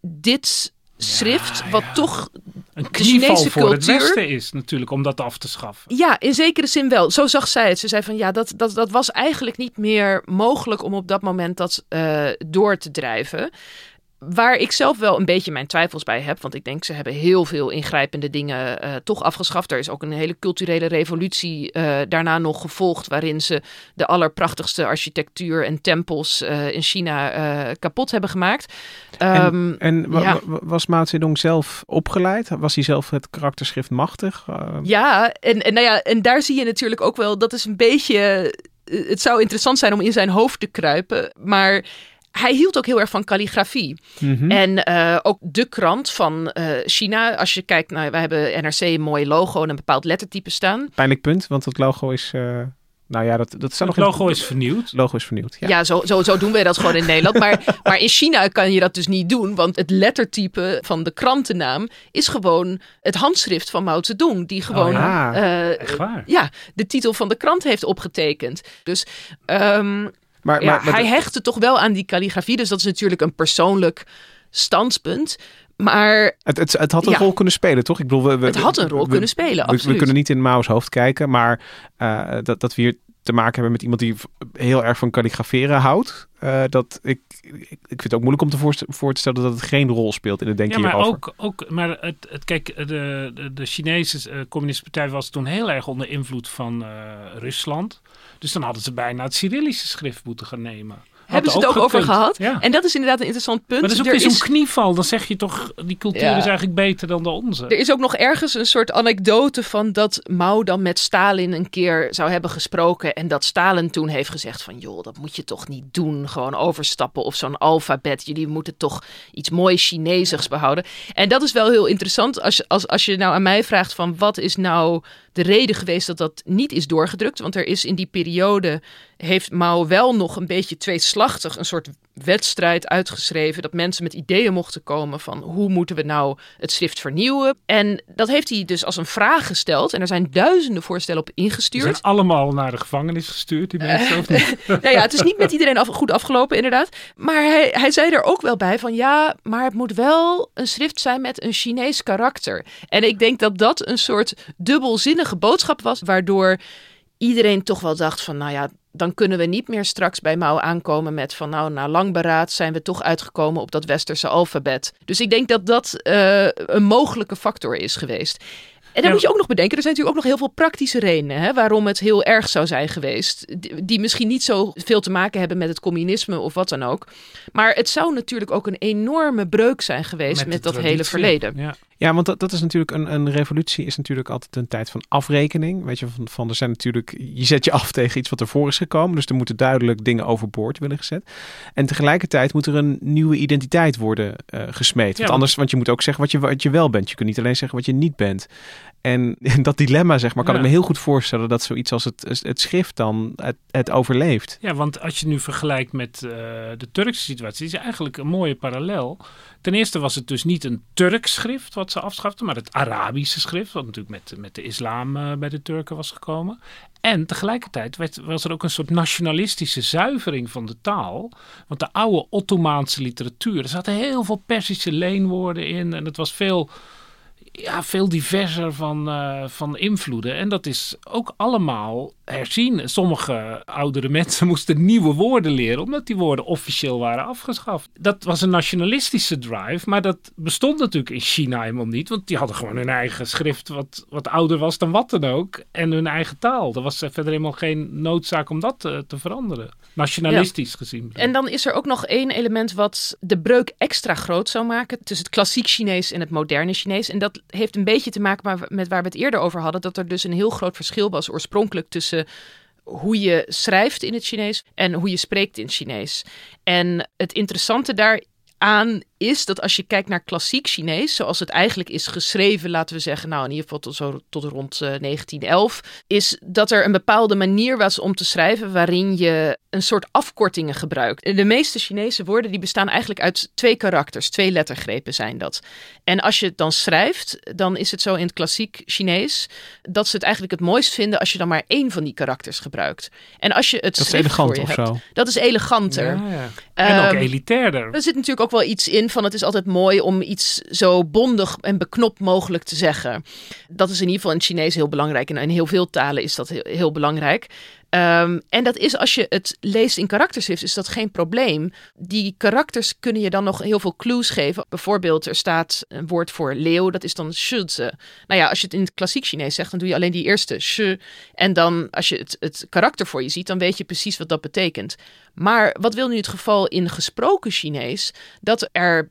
dit schrift, wat toch een knieval voor het Westen is natuurlijk, om dat af te schaffen. Ja, in zekere zin wel. Zo zag zij het. Ze zei van ja, dat, dat, dat was eigenlijk niet meer mogelijk om op dat moment dat uh, door te drijven. Waar ik zelf wel een beetje mijn twijfels bij heb. Want ik denk ze hebben heel veel ingrijpende dingen uh, toch afgeschaft. Er is ook een hele culturele revolutie uh, daarna nog gevolgd. Waarin ze de allerprachtigste architectuur en tempels uh, in China kapot hebben gemaakt. En, en ja. was Mao Zedong zelf opgeleid? Was hij zelf het karakterschrift machtig? Ja, en, en, nou ja, en daar zie je natuurlijk ook wel. Dat is een beetje. Het zou interessant zijn om in zijn hoofd te kruipen. Maar hij hield ook heel erg van kalligrafie. Mm -hmm. En uh, ook de krant van uh, China, als je kijkt naar, wij hebben NRC een mooi logo en een bepaald lettertype staan. Pijnlijk punt, want het logo is. Uh... Nou ja, dat, dat staat nog logo is vernieuwd. logo is vernieuwd. Ja, ja zo, zo, zo doen wij dat gewoon in Nederland. Maar, maar in China kan je dat dus niet doen. Want het lettertype van de krantennaam is gewoon het handschrift van Mao Zedong. Die gewoon oh ja. uh, Echt waar? ja, de titel van de krant heeft opgetekend. Dus um, maar, ja, maar, hij hechtte toch wel aan die kalligrafie. Dus dat is natuurlijk een persoonlijk standpunt. Maar het, het, het had een ja. rol kunnen spelen, toch? Ik bedoel, we, we, het had een rol we, kunnen spelen, we, absoluut. We kunnen niet in Mao's hoofd kijken, maar uh, dat, dat we hier te maken hebben met iemand die heel erg van kalligraferen houdt. Uh, dat ik, ik, ik vind het ook moeilijk om te voor, voor te stellen dat het geen rol speelt in het denken ja, maar hierover. Ook, ook, maar het, het, kijk, de, de, de Chinese uh, communistische partij was toen heel erg onder invloed van uh, Rusland. Dus dan hadden ze bijna het Cyrillische schrift moeten gaan nemen. Hebben ze het ook, over gehad? Ja. En dat is inderdaad een interessant punt. Maar dat is ook weer zo'n knieval. Dan zeg je toch, die cultuur ja. is eigenlijk beter dan de onze. Er is ook nog ergens een soort anekdote van dat Mao dan met Stalin een keer zou hebben gesproken. En dat Stalin toen heeft gezegd van, joh, dat moet je toch niet doen. Gewoon overstappen of zo'n alfabet. Jullie moeten toch iets mooi Chinesigs behouden. En dat is wel heel interessant. Als, als, als je nou aan mij vraagt van, wat is nou de reden geweest dat dat niet is doorgedrukt? Want er is in die periode heeft Mao wel nog een beetje tweeslachtig een soort wedstrijd uitgeschreven. Dat mensen met ideeën mochten komen van hoe moeten we nou het schrift vernieuwen. En dat heeft hij dus als een vraag gesteld. En er zijn duizenden voorstellen op ingestuurd. Ze zijn allemaal naar de gevangenis gestuurd, die mensen. Uh, nou ja, het is niet met iedereen af, goed afgelopen, inderdaad. Maar hij, hij zei er ook wel bij van ja, maar het moet wel een schrift zijn met een Chinees karakter. En ik denk dat dat een soort dubbelzinnige boodschap was, waardoor iedereen toch wel dacht van, nou ja, dan kunnen we niet meer straks bij Mao aankomen met van, nou, na lang beraad zijn we toch uitgekomen op dat westerse alfabet. Dus ik denk dat dat uh, een mogelijke factor is geweest. En dan ja. moet je ook nog bedenken, er zijn natuurlijk ook nog heel veel praktische redenen hè, waarom het heel erg zou zijn geweest. Die, misschien niet zo veel te maken hebben met het communisme of wat dan ook. Maar het zou natuurlijk ook een enorme breuk zijn geweest met, met dat traditie. hele verleden. Ja. Ja, want dat, dat is natuurlijk een, een revolutie, is natuurlijk altijd een tijd van afrekening. Weet je, van, van er zijn natuurlijk, je zet je af tegen iets wat ervoor is gekomen. Dus er moeten duidelijk dingen overboord worden gezet. En tegelijkertijd moet er een nieuwe identiteit worden uh, gesmeed. Ja, want anders, want je moet ook zeggen wat je, wat je wel bent. Je kunt niet alleen zeggen wat je niet bent. En dat dilemma, zeg maar, kan ja. ik me heel goed voorstellen dat zoiets als het, het schrift dan het, het overleeft. Ja, want als je nu vergelijkt met uh, de Turkse situatie, is eigenlijk een mooie parallel. Ten eerste was het dus niet een Turks schrift wat ze afschaften, maar het Arabische schrift, wat natuurlijk met, met de islam uh, bij de Turken was gekomen. En tegelijkertijd werd, was er ook een soort nationalistische zuivering van de taal. Want de oude Ottomaanse literatuur, er zaten heel veel Persische leenwoorden in en het was veel ja, veel diverser van, uh, van invloeden. En dat is ook allemaal herzien. Sommige oudere mensen moesten nieuwe woorden leren, omdat die woorden officieel waren afgeschaft. Dat was een nationalistische drive, maar dat bestond natuurlijk in China helemaal niet, want die hadden gewoon hun eigen schrift, wat, wat ouder was dan wat dan ook, en hun eigen taal. Er was verder helemaal geen noodzaak om dat te, te veranderen, nationalistisch gezien. En dan is er ook nog één element wat de breuk extra groot zou maken tussen het klassiek Chinees en het moderne Chinees. En dat heeft een beetje te maken met waar we het eerder over hadden, dat er dus een heel groot verschil was oorspronkelijk tussen hoe je schrijft in het Chinees en hoe je spreekt in Chinees. En het interessante daar aan is dat als je kijkt naar klassiek Chinees, zoals het eigenlijk is geschreven, laten we zeggen, nou in ieder geval tot, zo, tot rond 1911, eh, is dat er een bepaalde manier was om te schrijven waarin je een soort afkortingen gebruikt. De meeste Chinese woorden die bestaan eigenlijk uit twee karakters, twee lettergrepen zijn dat. En als je het dan schrijft, dan is het zo in het klassiek Chinees dat ze het eigenlijk het mooist vinden als je dan maar één van die karakters gebruikt. En als je het dat is elegant of hebt, zo. Dat is eleganter. Ja, ja. En ook Ehm, elitairder. Er zit natuurlijk ook wel iets in van het is altijd mooi om iets zo bondig en beknopt mogelijk te zeggen. Dat is in ieder geval in Chinees heel belangrijk en in heel veel talen is dat heel, heel belangrijk. Ehm, en dat is als je het leest in karakterschrift, is dat geen probleem. Die karakters kunnen je dan nog heel veel clues geven. Bijvoorbeeld, er staat een woord voor leeuw, dat is dan shizi. Nou ja, als je het in het klassiek Chinees zegt, dan doe je alleen die eerste shi. En dan, als je het, het karakter voor je ziet, dan weet je precies wat dat betekent. Maar wat wil nu het geval in gesproken Chinees? Dat er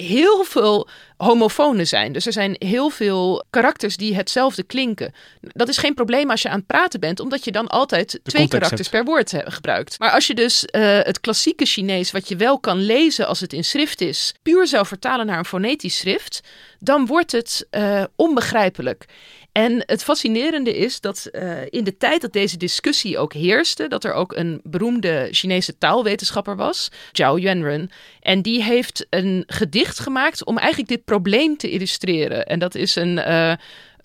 heel veel homofonen zijn. Dus er zijn heel veel karakters die hetzelfde klinken. Dat is geen probleem als je aan het praten bent, omdat je dan altijd twee karakters per woord gebruikt. Maar als je dus eh, het klassieke Chinees, wat je wel kan lezen als het in schrift is, puur zou vertalen naar een fonetisch schrift, dan wordt het eh, onbegrijpelijk. En het fascinerende is dat eh, in de tijd dat deze discussie ook heerste, dat er ook een beroemde Chinese taalwetenschapper was, Zhao Yuanren. En die heeft een gedicht gemaakt om eigenlijk dit probleem te illustreren. En dat is een eh,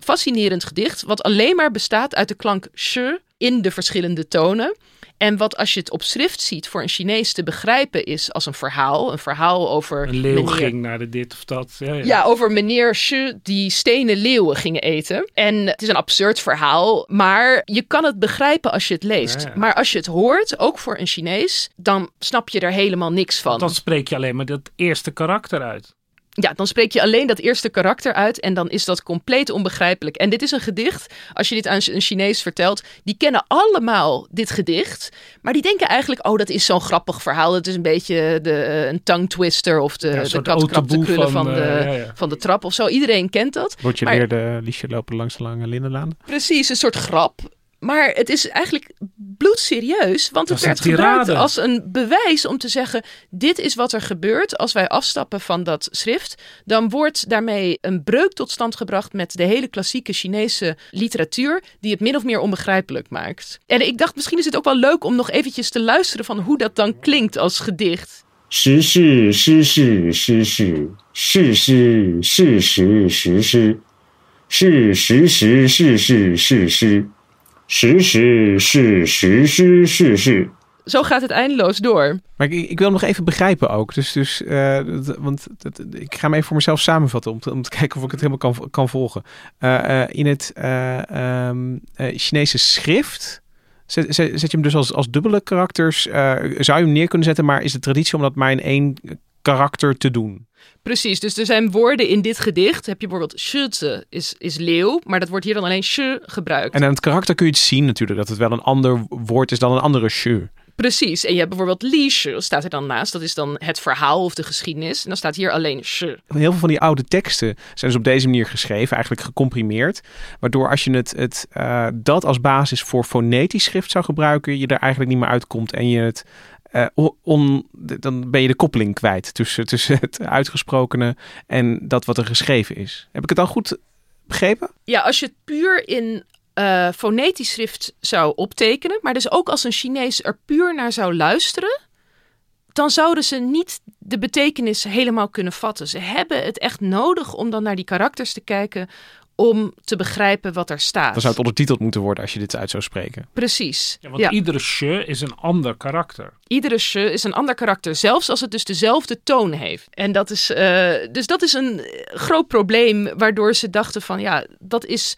fascinerend gedicht, wat alleen maar bestaat uit de klank sh in de verschillende tonen. En wat als je het op schrift ziet voor een Chinees te begrijpen is als een verhaal. Een verhaal over Een leeuw meneer- ging naar de dit of dat. Ja, ja. ja, over meneer Shi die stenen leeuwen gingen eten. En het is een absurd verhaal, maar je kan het begrijpen als je het leest. Ja. Maar als je het hoort, ook voor een Chinees, dan snap je er helemaal niks van. Dan spreek je alleen maar dat eerste karakter uit. Ja, dan spreek je alleen dat eerste karakter uit en dan is dat compleet onbegrijpelijk. En dit is een gedicht, als je dit aan een Chinees vertelt, die kennen allemaal dit gedicht, maar die denken eigenlijk, oh, dat is zo'n grappig verhaal. Het is een beetje de, eh, een tongue twister of de, Ja, de de krullen van, van, de, eh, ja, ja. van de trap of zo. Iedereen kent dat. Wordt je Maar- leerde liesje lopen langs de lange lindenlaan? Precies, een soort grap. Maar het is eigenlijk bloedserieus, want Dat het is werd een tirade. gebruikt als een bewijs om te zeggen: dit is wat er gebeurt als wij afstappen van dat schrift. Dan wordt daarmee een breuk tot stand gebracht met de hele klassieke Chinese literatuur, die het min of meer onbegrijpelijk maakt. En ik dacht, misschien is het ook wel leuk om nog eventjes te luisteren van hoe dat dan klinkt als gedicht. 时是时是时是是是是时时时是时时是是是时 Shi shi shi shi shi. Zo gaat het eindeloos door. Maar ik, ik wil nog even begrijpen ook. Dus, dus, eh, want dat, ik ga hem even voor mezelf samenvatten om te, om te kijken of ik het helemaal kan, kan volgen. Eh, eh, in het ehm, Chinese schrift zet, zet, zet, je hem dus als, als dubbele karakters. zou je hem neer kunnen zetten, maar is de traditie om dat maar in één karakter te doen? Precies, dus er zijn woorden in dit gedicht. Heb je bijvoorbeeld shizi is, is leeuw, maar dat wordt hier dan alleen shi gebruikt. En aan het karakter kun je het zien natuurlijk, dat het wel een ander woord is dan een andere shu. Precies, en je hebt bijvoorbeeld Li Shi, staat er dan naast. Dat is dan het verhaal of de geschiedenis. En dan staat hier alleen Shi. Heel veel van die oude teksten zijn dus op deze manier geschreven, eigenlijk gecomprimeerd. Waardoor als je het, het, eh, dat als basis voor fonetisch schrift zou gebruiken, je er eigenlijk niet meer uitkomt en je het. Eh, on, dan ben je de koppeling kwijt tussen, tussen het uitgesprokene en dat wat er geschreven is. Heb ik het dan goed begrepen? Ja, als je het puur in eh, fonetisch schrift zou optekenen, maar dus ook als een Chinees er puur naar zou luisteren, dan zouden ze niet de betekenis helemaal kunnen vatten. Ze hebben het echt nodig om dan naar die karakters te kijken om te begrijpen wat er staat. Dan zou het ondertiteld moeten worden als je dit uit zou spreken. Precies. Ja, want Ja. iedere she is een ander karakter. Iedere she is een ander karakter, zelfs als het dus dezelfde toon heeft. En dat is, eh, dus dat is een eh, groot probleem, waardoor ze dachten van ja, dat is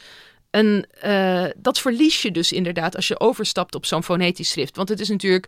een, uh, dat verlies je dus inderdaad als je overstapt op zo'n fonetisch schrift. Want het is natuurlijk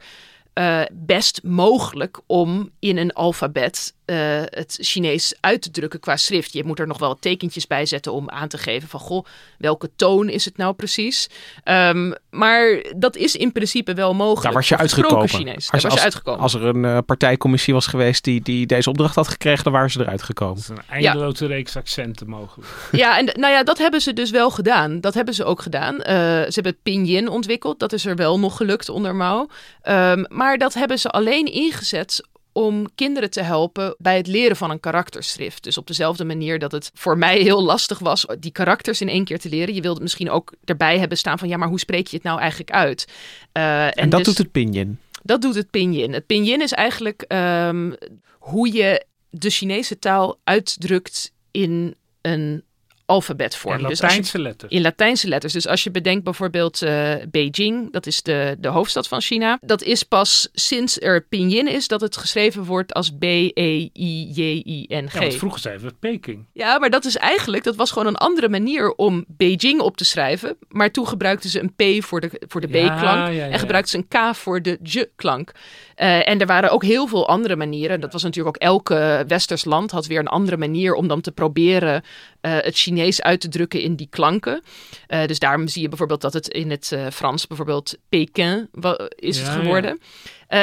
uh, best mogelijk om in een alfabet uh, het Chinees uit te drukken qua schrift. Je moet er nog wel tekentjes bij zetten om aan te geven van goh, welke toon is het nou precies? Um, maar dat is in principe wel mogelijk. Daar was je uitgekomen. Chinees. Als, Daar was je uitgekomen. als er een uh, partijcommissie was geweest die, die deze opdracht had gekregen, dan waren ze eruit gekomen. Dat is een eindeloze ja. reeks accenten mogelijk. Ja, en nou ja, dat hebben ze dus wel gedaan. Dat hebben ze ook gedaan. Uh, ze hebben het pinyin ontwikkeld. Dat is er wel nog gelukt onder Mao. Um, maar dat hebben ze alleen ingezet om kinderen te helpen bij het leren van een karakterschrift. Dus op dezelfde manier dat het voor mij heel lastig was die karakters in één keer te leren. Je wilde misschien ook erbij hebben staan van ja, maar hoe spreek je het nou eigenlijk uit? Uh, en, en, dat dus, doet het pinyin. Dat doet het pinyin. Het pinyin is eigenlijk um, hoe je de Chinese taal uitdrukt in een alfabetvorm. In Latijnse dus je, letters. In Latijnse letters. Dus als je bedenkt bijvoorbeeld uh, Beijing, dat is de, de hoofdstad van China. Dat is pas sinds er pinyin is dat het geschreven wordt als B-E-I-J-I-N-G. Ja, want vroeger zeiden we Peking. Ja, maar dat is eigenlijk, dat was gewoon een andere manier om Beijing op te schrijven. Maar toen gebruikten ze een P voor de, voor de B-klank Ja, ja, ja. en gebruikten ze een K voor de J-klank. Uh, en er waren ook heel veel andere manieren. Dat was natuurlijk ook elke westers land had weer een andere manier om dan te proberen uh, het Chinees uit te drukken in die klanken. Uh, dus daarom zie je bijvoorbeeld dat het in het Frans bijvoorbeeld Pékin is Ja, het geworden.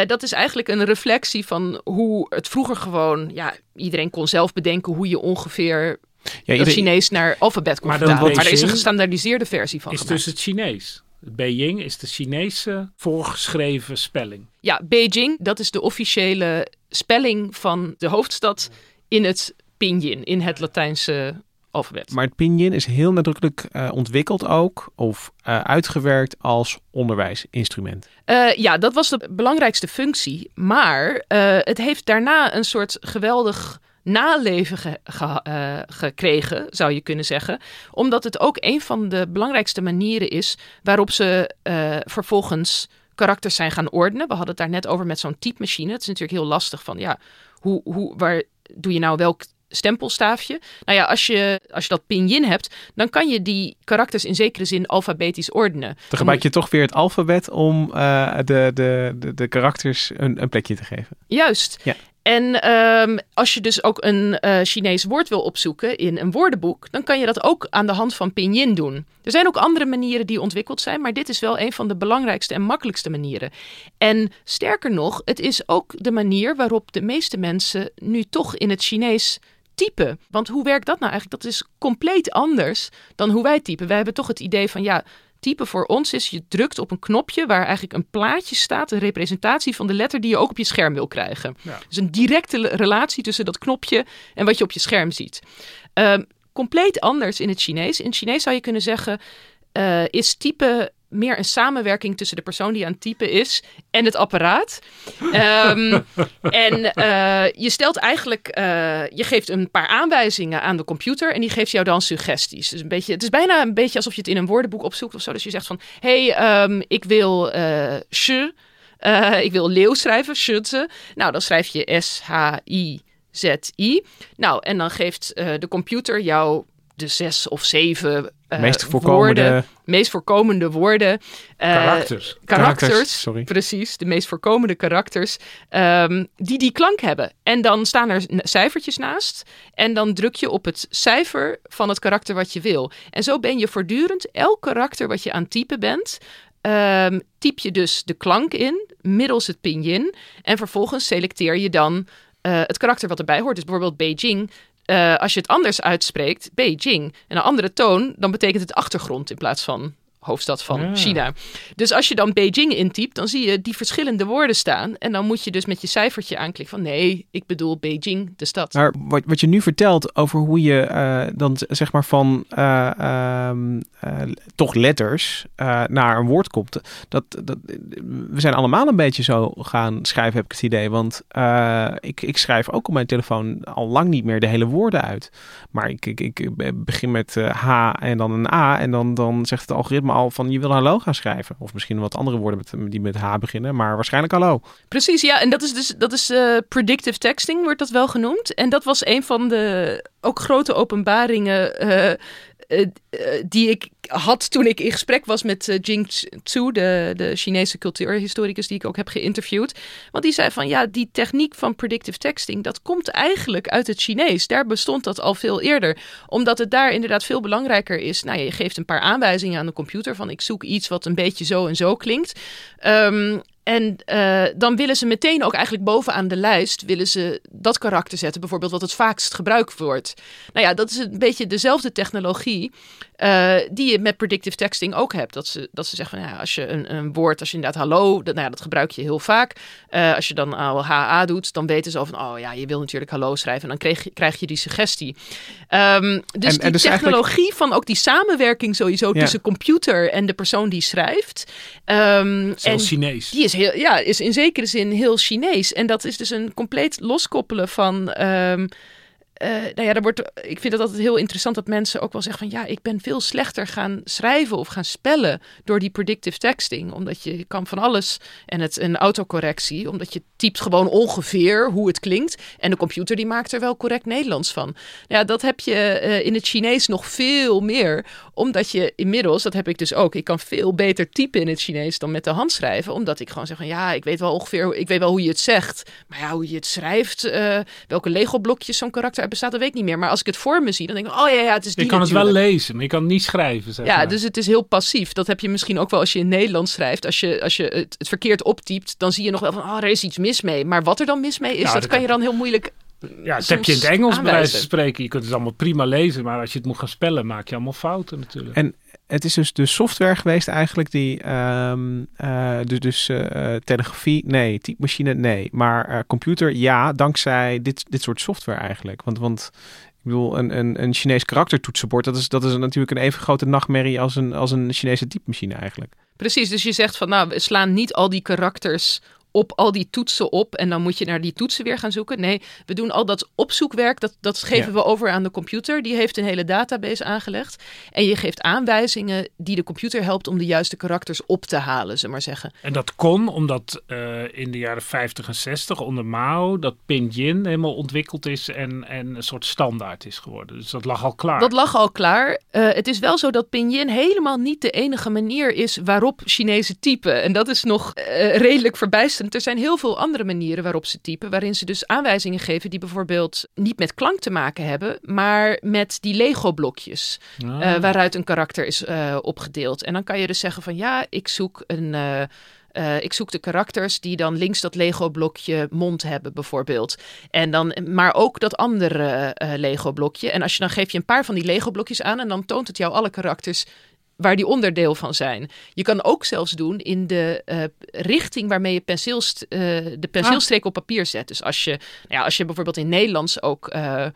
dat is eigenlijk een reflectie van hoe het vroeger gewoon, ja, iedereen kon zelf bedenken hoe je ongeveer Ja, het ieder- Chinees naar alfabet kon Maar vertalen. Maar er is een gestandaardiseerde versie van Is gemaakt. dus het Chinees. Beijing is de Chinese voorgeschreven spelling. Ja, Beijing, dat is de officiële spelling van de hoofdstad in het pinyin, in het Latijnse alfabet. Maar het pinyin is heel nadrukkelijk eh, ontwikkeld ook, of eh, uitgewerkt als onderwijsinstrument. Uh, ja, dat was de belangrijkste functie. Maar het heeft daarna een soort geweldig naleven ge ge uh, gekregen, zou je kunnen zeggen. Omdat het ook een van de belangrijkste manieren is waarop ze uh, vervolgens karakters zijn gaan ordenen. We hadden het daar net over met zo'n typemachine. Het is natuurlijk heel lastig van, ja, hoe, hoe, waar doe je nou welk stempelstaafje. Nou ja, als je, als je dat pinyin hebt, dan kan je die karakters in zekere zin alfabetisch ordenen. Dan gebruik je toch weer het alfabet om uh, de, de, de, de karakters een, een plekje te geven. Juist. Ja. En um, als je dus ook een uh, Chinees woord wil opzoeken in een woordenboek, dan kan je dat ook aan de hand van pinyin doen. Er zijn ook andere manieren die ontwikkeld zijn, maar dit is wel een van de belangrijkste en makkelijkste manieren. En sterker nog, het is ook de manier waarop de meeste mensen nu toch in het Chinees typen. Want hoe werkt dat nou eigenlijk? Dat is compleet anders dan hoe wij typen. Wij hebben toch het idee van ja, typen voor ons is je drukt op een knopje waar eigenlijk een plaatje staat, een representatie van de letter die je ook op je scherm wil krijgen. Ja. Dus een directe relatie tussen dat knopje en wat je op je scherm ziet. Um, compleet anders in het Chinees. In het Chinees zou je kunnen zeggen, uh, is typen meer een samenwerking tussen de persoon die aan het typen is en het apparaat. Um, en uh, je stelt eigenlijk, uh, je geeft een paar aanwijzingen aan de computer en die geeft jou dan suggesties. Dus een beetje, het is bijna een beetje alsof je het in een woordenboek opzoekt of zo. Dus je zegt van, hey, um, ik wil uh, sh, ik wil leeuw schrijven, schutze. Nou, dan schrijf je S-H-I. Z-I. Nou, en dan geeft de computer jou de zes of zeven uh, meest voorkomende... woorden, meest voorkomende woorden. Uh, karakters. Karakters, karakters sorry. precies. De meest voorkomende karakters um, die die klank hebben. En dan staan er cijfertjes naast. En dan druk je op het cijfer van het karakter wat je wil. En zo ben je voortdurend elk karakter wat je aan het typen bent... Um, typ je dus de klank in middels het pinyin. En vervolgens selecteer je dan uh, het karakter wat erbij hoort. Dus bijvoorbeeld Beijing uh, als je het anders uitspreekt, Beijing, en een andere toon, dan betekent het achtergrond in plaats van hoofdstad van Ja. China. Dus als je dan Beijing intypt, dan zie je die verschillende woorden staan. En dan moet je dus met je cijfertje aanklikken van nee, ik bedoel Beijing, de stad. Maar wat, wat je nu vertelt over hoe je uh, dan zeg maar van uh, um, uh, toch letters naar een woord komt. Dat, dat, we zijn allemaal een beetje zo gaan schrijven, heb ik het idee. Want ik, ik schrijf ook op mijn telefoon al lang niet meer de hele woorden uit. Maar ik, ik, ik begin met H en dan een A. En dan, dan zegt het algoritme al van je wil hallo gaan schrijven. Of misschien wat andere woorden met, die met H beginnen. Maar waarschijnlijk hallo. Precies, ja. En dat is dus dat is uh, predictive texting, wordt dat wel genoemd. En dat was een van de ook grote openbaringen eh, eh, die ik had toen ik in gesprek was met uh, Jing Tzu, de, de Chinese cultuurhistoricus die ik ook heb geïnterviewd. Want die zei van ja, die techniek van predictive texting, dat komt eigenlijk uit het Chinees. Daar bestond dat al veel eerder. Omdat het daar inderdaad veel belangrijker is. Nou, je geeft een paar aanwijzingen aan de computer van ik zoek iets wat een beetje zo en zo klinkt. Um, en uh, dan willen ze meteen ook eigenlijk bovenaan de lijst willen ze dat karakter zetten, bijvoorbeeld wat het vaakst gebruikt wordt. Nou ja, dat is een beetje dezelfde technologie uh, die je met predictive texting ook hebt. Dat ze, dat ze zeggen van ja, als je een, een woord, als je inderdaad hallo, dat, nou ja, dat gebruik je heel vaak. Uh, als je dan al HA doet, dan weten ze al van oh ja, je wil natuurlijk hallo schrijven en dan krijg je, krijg je die suggestie. Um, dus en, en die dus technologie eigenlijk... van ook die samenwerking sowieso ja. tussen computer en de persoon die schrijft. Um, en Chinees. Die is heel, ja, is in zekere zin heel Chinees. En dat is dus een compleet loskoppelen van. Um, uh, nou ja, daar wordt, ik vind het altijd heel interessant dat mensen ook wel zeggen van ja, ik ben veel slechter gaan schrijven of gaan spellen door die predictive texting. Omdat je kan van alles en het een autocorrectie, omdat je typt gewoon ongeveer hoe het klinkt. En de computer die maakt er wel correct Nederlands van. Nou ja, dat heb je uh, in het Chinees nog veel meer. Omdat je inmiddels, dat heb ik dus ook, ik kan veel beter typen in het Chinees dan met de hand schrijven. Omdat ik gewoon zeg van ja, ik weet wel ongeveer, ik weet wel hoe je het zegt. Maar ja, hoe je het schrijft, uh, welke Lego blokjes zo'n karakter bestaat, dat weet ik niet meer. Maar als ik het voor me zie, dan denk ik, oh ja, ja het is die Je kan natuurlijk. het wel lezen, maar je kan het niet schrijven. Zeg ja, maar. dus het is heel passief. Dat heb je misschien ook wel als je in Nederlands schrijft. Als je, als je het, het verkeerd optypt, dan zie je nog wel van, oh, er is iets mis mee. Maar wat er dan mis mee is, Nou, dat, dat kan je dan heel moeilijk Ja, dat soms heb je in het Engels bij wijze van spreken. Je kunt het allemaal prima lezen, maar als je het moet gaan spellen, maak je allemaal fouten natuurlijk. En het is dus de software geweest eigenlijk die, ehm eh, dus, dus eh, telegrafie, nee, typemachine, nee, maar eh, computer, ja, dankzij dit, dit soort software eigenlijk. Want, want ik bedoel, een, een, een Chinees karaktertoetsenbord, dat is, dat is natuurlijk een even grote nachtmerrie als een, als een Chinese typemachine eigenlijk. Precies, dus je zegt van nou, we slaan niet al die karakters op al die toetsen op en dan moet je naar die toetsen weer gaan zoeken. Nee, we doen al dat opzoekwerk, dat, dat geven Ja. we over aan de computer. Die heeft een hele database aangelegd. En je geeft aanwijzingen die de computer helpt om de juiste karakters op te halen, ze maar zeggen. En dat kon omdat eh, in de jaren 50 en 60 onder Mao dat Pinyin helemaal ontwikkeld is en, en een soort standaard is geworden. Dus dat lag al klaar. Dat lag al klaar. Eh, het is wel zo dat Pinyin helemaal niet de enige manier is waarop Chinezen typen. En dat is nog eh, redelijk verbijsterend. Er zijn heel veel andere manieren waarop ze typen, waarin ze dus aanwijzingen geven die bijvoorbeeld niet met klank te maken hebben, maar met die Lego-blokjes. Ah. eh, waaruit een karakter is eh, opgedeeld. En dan kan je dus zeggen van ja, ik zoek een. eh, ik zoek de karakters die dan links dat Lego-blokje mond hebben, bijvoorbeeld. En dan, maar ook dat andere Lego-blokje. En als je dan geef je een paar van die Lego-blokjes aan en dan toont het jou alle karakters waar die onderdeel van zijn. Je kan ook zelfs doen in de eh, richting waarmee je penseelst, eh, de penseelstreek op papier zet. Dus als je, nou ja, als je bijvoorbeeld in Nederlands ook. eh,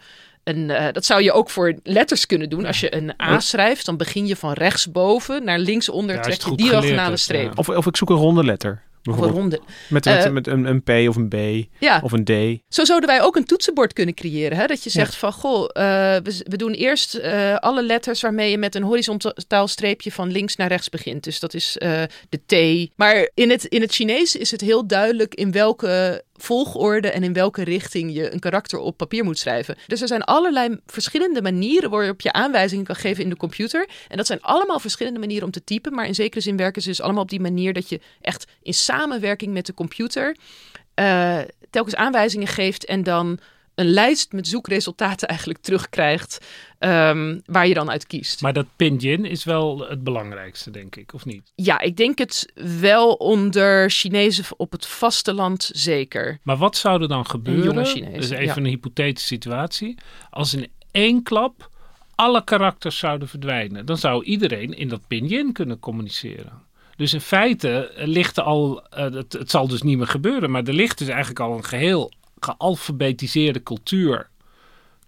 een, eh, dat zou je ook voor letters kunnen doen. Als je een A schrijft, dan begin je van rechtsboven naar linksonder. Ja, trek je diagonale streep. ja. Of, of ik zoek een ronde letter. Ronde. Met, met, Eh, met een, een P of een B Ja, of een D. Zo zouden wij ook een toetsenbord kunnen creëren. Hè? Dat je zegt van, goh, eh, we, we doen eerst eh, alle letters waarmee je met een horizontaal streepje van links naar rechts begint. Dus dat is de T. Maar in het, in het Chinees is het heel duidelijk in welke volgorde en in welke richting je een karakter op papier moet schrijven. Dus er zijn allerlei verschillende manieren waarop je aanwijzingen kan geven in de computer. En dat zijn allemaal verschillende manieren om te typen. Maar in zekere zin werken ze dus allemaal op die manier dat je echt in samenwerking met de computer eh, telkens aanwijzingen geeft en dan een lijst met zoekresultaten eigenlijk terugkrijgt ehm, waar je dan uit kiest. Maar dat Pinyin is wel het belangrijkste, denk ik, of niet? Ja, ik denk het wel onder Chinezen op het vasteland zeker. Maar wat zou er dan gebeuren? Dus even ja. een hypothetische situatie. Als in één klap alle karakters zouden verdwijnen, dan zou iedereen in dat Pinyin kunnen communiceren. Dus in feite eh, ligt er al, eh, het, het zal dus niet meer gebeuren, maar er ligt dus eigenlijk al een geheel gealfabetiseerde cultuur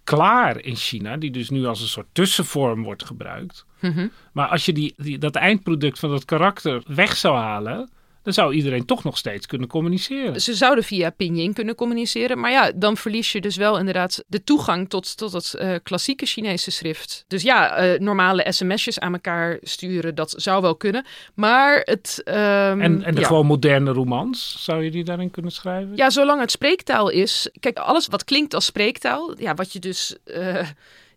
klaar in China, die dus nu als een soort tussenvorm wordt gebruikt. Mhm. Maar als je die, die, dat eindproduct van dat karakter weg zou halen, dan zou iedereen toch nog steeds kunnen communiceren. Ze zouden via Pinyin kunnen communiceren, maar ja, dan verlies je dus wel inderdaad de toegang tot, tot het eh, klassieke Chinese schrift. Dus ja, eh, normale sms'jes aan elkaar sturen, dat zou wel kunnen. Maar het... ehm, En, en de ja. gewoon moderne romans, zou je die daarin kunnen schrijven? Ja, zolang het spreektaal is. Kijk, alles wat klinkt als spreektaal, ja, wat je dus. eh,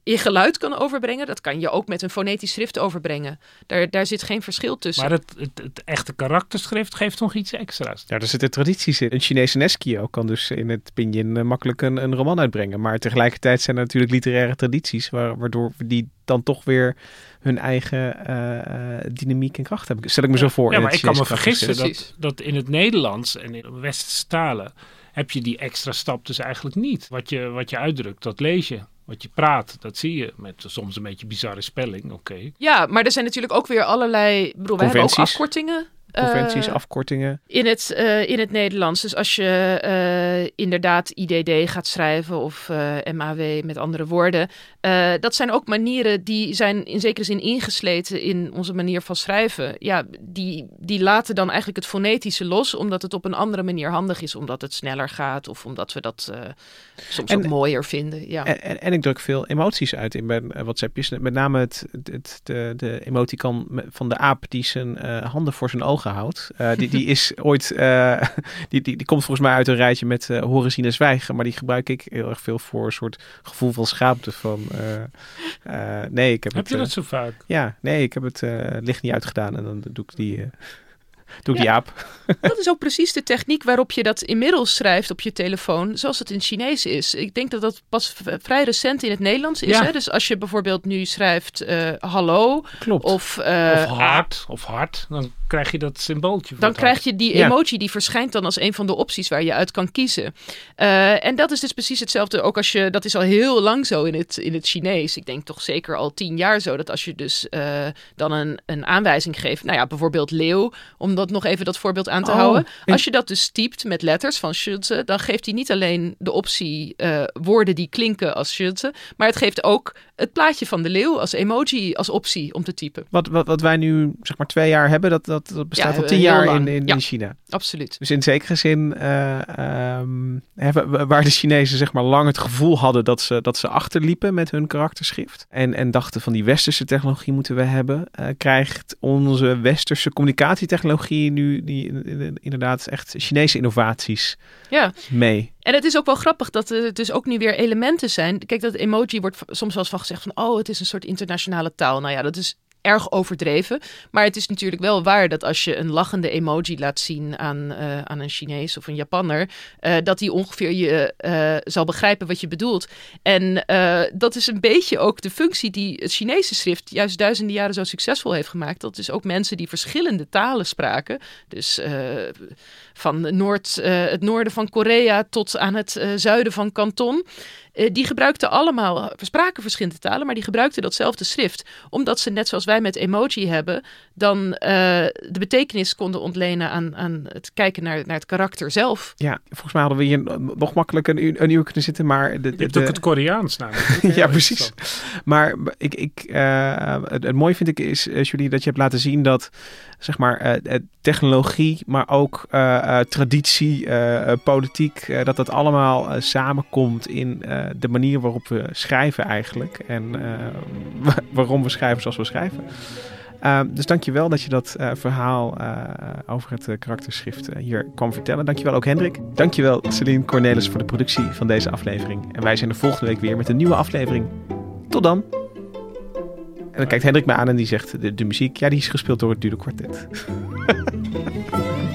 in geluid kan overbrengen, dat kan je ook met een fonetisch schrift overbrengen. Daar, daar zit geen verschil tussen. Maar het, het, het echte karakterschrift geeft nog iets extra's. Ja, daar zitten tradities in. Een Chinese Neskio kan dus in het pinyin eh, makkelijk een, een roman uitbrengen. Maar tegelijkertijd zijn er natuurlijk literaire tradities, waar, waardoor die dan toch weer hun eigen eh, eh, dynamiek en kracht hebben. Stel ik me zo voor. Ja, maar ik kan me vergissen dat, dat in het Nederlands en in de westerse talen heb je die extra stap dus eigenlijk niet. Wat je, wat je uitdrukt, dat lees je. Wat je praat, dat zie je. Met soms een beetje bizarre spelling, oké. Ja, maar er zijn natuurlijk ook weer allerlei. Ik bedoel, wij hebben ook Conventies. afkortingen. Conventies, eh, afkortingen. in het, eh, in het Nederlands. Dus als je eh, inderdaad IDD gaat schrijven of eh, MAW met andere woorden. Eh, dat zijn ook manieren die zijn in zekere zin ingesleten in onze manier van schrijven. Ja, die, die laten dan eigenlijk het fonetische los, omdat het op een andere manier handig is. Omdat het sneller gaat of omdat we dat eh, soms En- ook mooier vinden. Ja. En, en, en ik druk veel emoties uit in mijn eh, WhatsAppjes. Met name het, het, het- de, de emoticon van de aap die zijn handen voor zijn ogen houdt. Die, die is ooit, die, die, die komt volgens mij uit een rijtje met horen, zien en zwijgen. Maar die gebruik ik heel erg veel voor een soort gevoel van schaamte. Van, nee, ik heb, Heb het, je eh, dat zo vaak? Ja, nee, ik heb het eh, licht niet uitgedaan en dan doe ik die, eh, doe ik die aap. Dat is ook precies de techniek waarop je dat inmiddels schrijft op je telefoon, zoals het in Chinees is. Ik denk dat dat pas vrij recent in het Nederlands is. Ja. Hè? Dus als je bijvoorbeeld nu schrijft eh, hallo Klopt. of, eh, Of hard, of hard, dan krijg je dat symbooltje. dan krijg je die Ja. emoji, die verschijnt dan als een van de opties waar je uit kan kiezen. Eh, en dat is dus precies hetzelfde, ook als je, dat is al heel lang zo in het, in het Chinees. Ik denk toch zeker al tien jaar zo, dat als je dus dan een, een aanwijzing geeft, nou ja, bijvoorbeeld leeuw, om dat nog even dat voorbeeld aan te Oh, houden. Als je dat dus typt met letters van Schütze, dan geeft hij niet alleen de optie eh, woorden die klinken als Schütze, maar het geeft ook het plaatje van de leeuw als emoji als optie om te typen. Wat, wat, wat wij nu zeg maar twee jaar hebben, dat, dat, dat bestaat Ja, al tien heel jaar lang. in, in, Ja. China. Absoluut. Dus in zekere zin, eh, ehm, hebben, waar de Chinezen zeg maar lang het gevoel hadden dat ze, dat ze achterliepen met hun karakterschrift. En, en dachten van die westerse technologie moeten we hebben. eh, krijgt onze westerse communicatietechnologie nu die, eh, inderdaad echt Chinese innovaties Ja. mee. En het is ook wel grappig dat er dus ook nu weer elementen zijn. Kijk, dat emoji wordt soms wel eens van gezegd van... oh, het is een soort internationale taal. Nou ja, dat is erg overdreven. Maar het is natuurlijk wel waar dat als je een lachende emoji laat zien aan, eh, aan een Chinees of een Japanner... eh, dat die ongeveer je eh, zal begrijpen wat je bedoelt. En dat is een beetje ook de functie die het Chinese schrift... juist duizenden jaren zo succesvol heeft gemaakt. Dat is ook mensen die verschillende talen spraken. Dus... van Noord, het noorden van Korea tot aan het zuiden van Kanton. Eh, die gebruikten allemaal, spraken verschillende talen, maar die gebruikten datzelfde schrift. Omdat ze, net zoals wij met emoji hebben, dan eh, de betekenis konden ontlenen aan, aan het kijken naar, naar het karakter zelf. Ja, volgens mij hadden we hier nog makkelijk een, een uur kunnen zitten, maar... De, Je de, hebt ook het Koreaans namelijk. ja, precies. Maar ik, ik, eh, het, het mooie vind ik is, eh, Julie, dat je hebt laten zien dat zeg maar, eh, eh, technologie, maar ook eh, eh, traditie, eh, eh, politiek, eh, dat dat allemaal eh, samenkomt in eh, de manier waarop we schrijven eigenlijk. En eh, wa- waarom we schrijven zoals we schrijven. Uh, dus dankjewel dat je dat eh, verhaal eh, over het eh, karakterschrift eh, hier kwam vertellen. Dankjewel ook Hendrik. Dankjewel Celine Cornelis voor de productie van deze aflevering. En wij zijn er volgende week weer met een nieuwe aflevering. Tot dan. En dan kijkt Hendrik me aan en die zegt, de, de muziek, ja die is gespeeld door het Dude Quartet.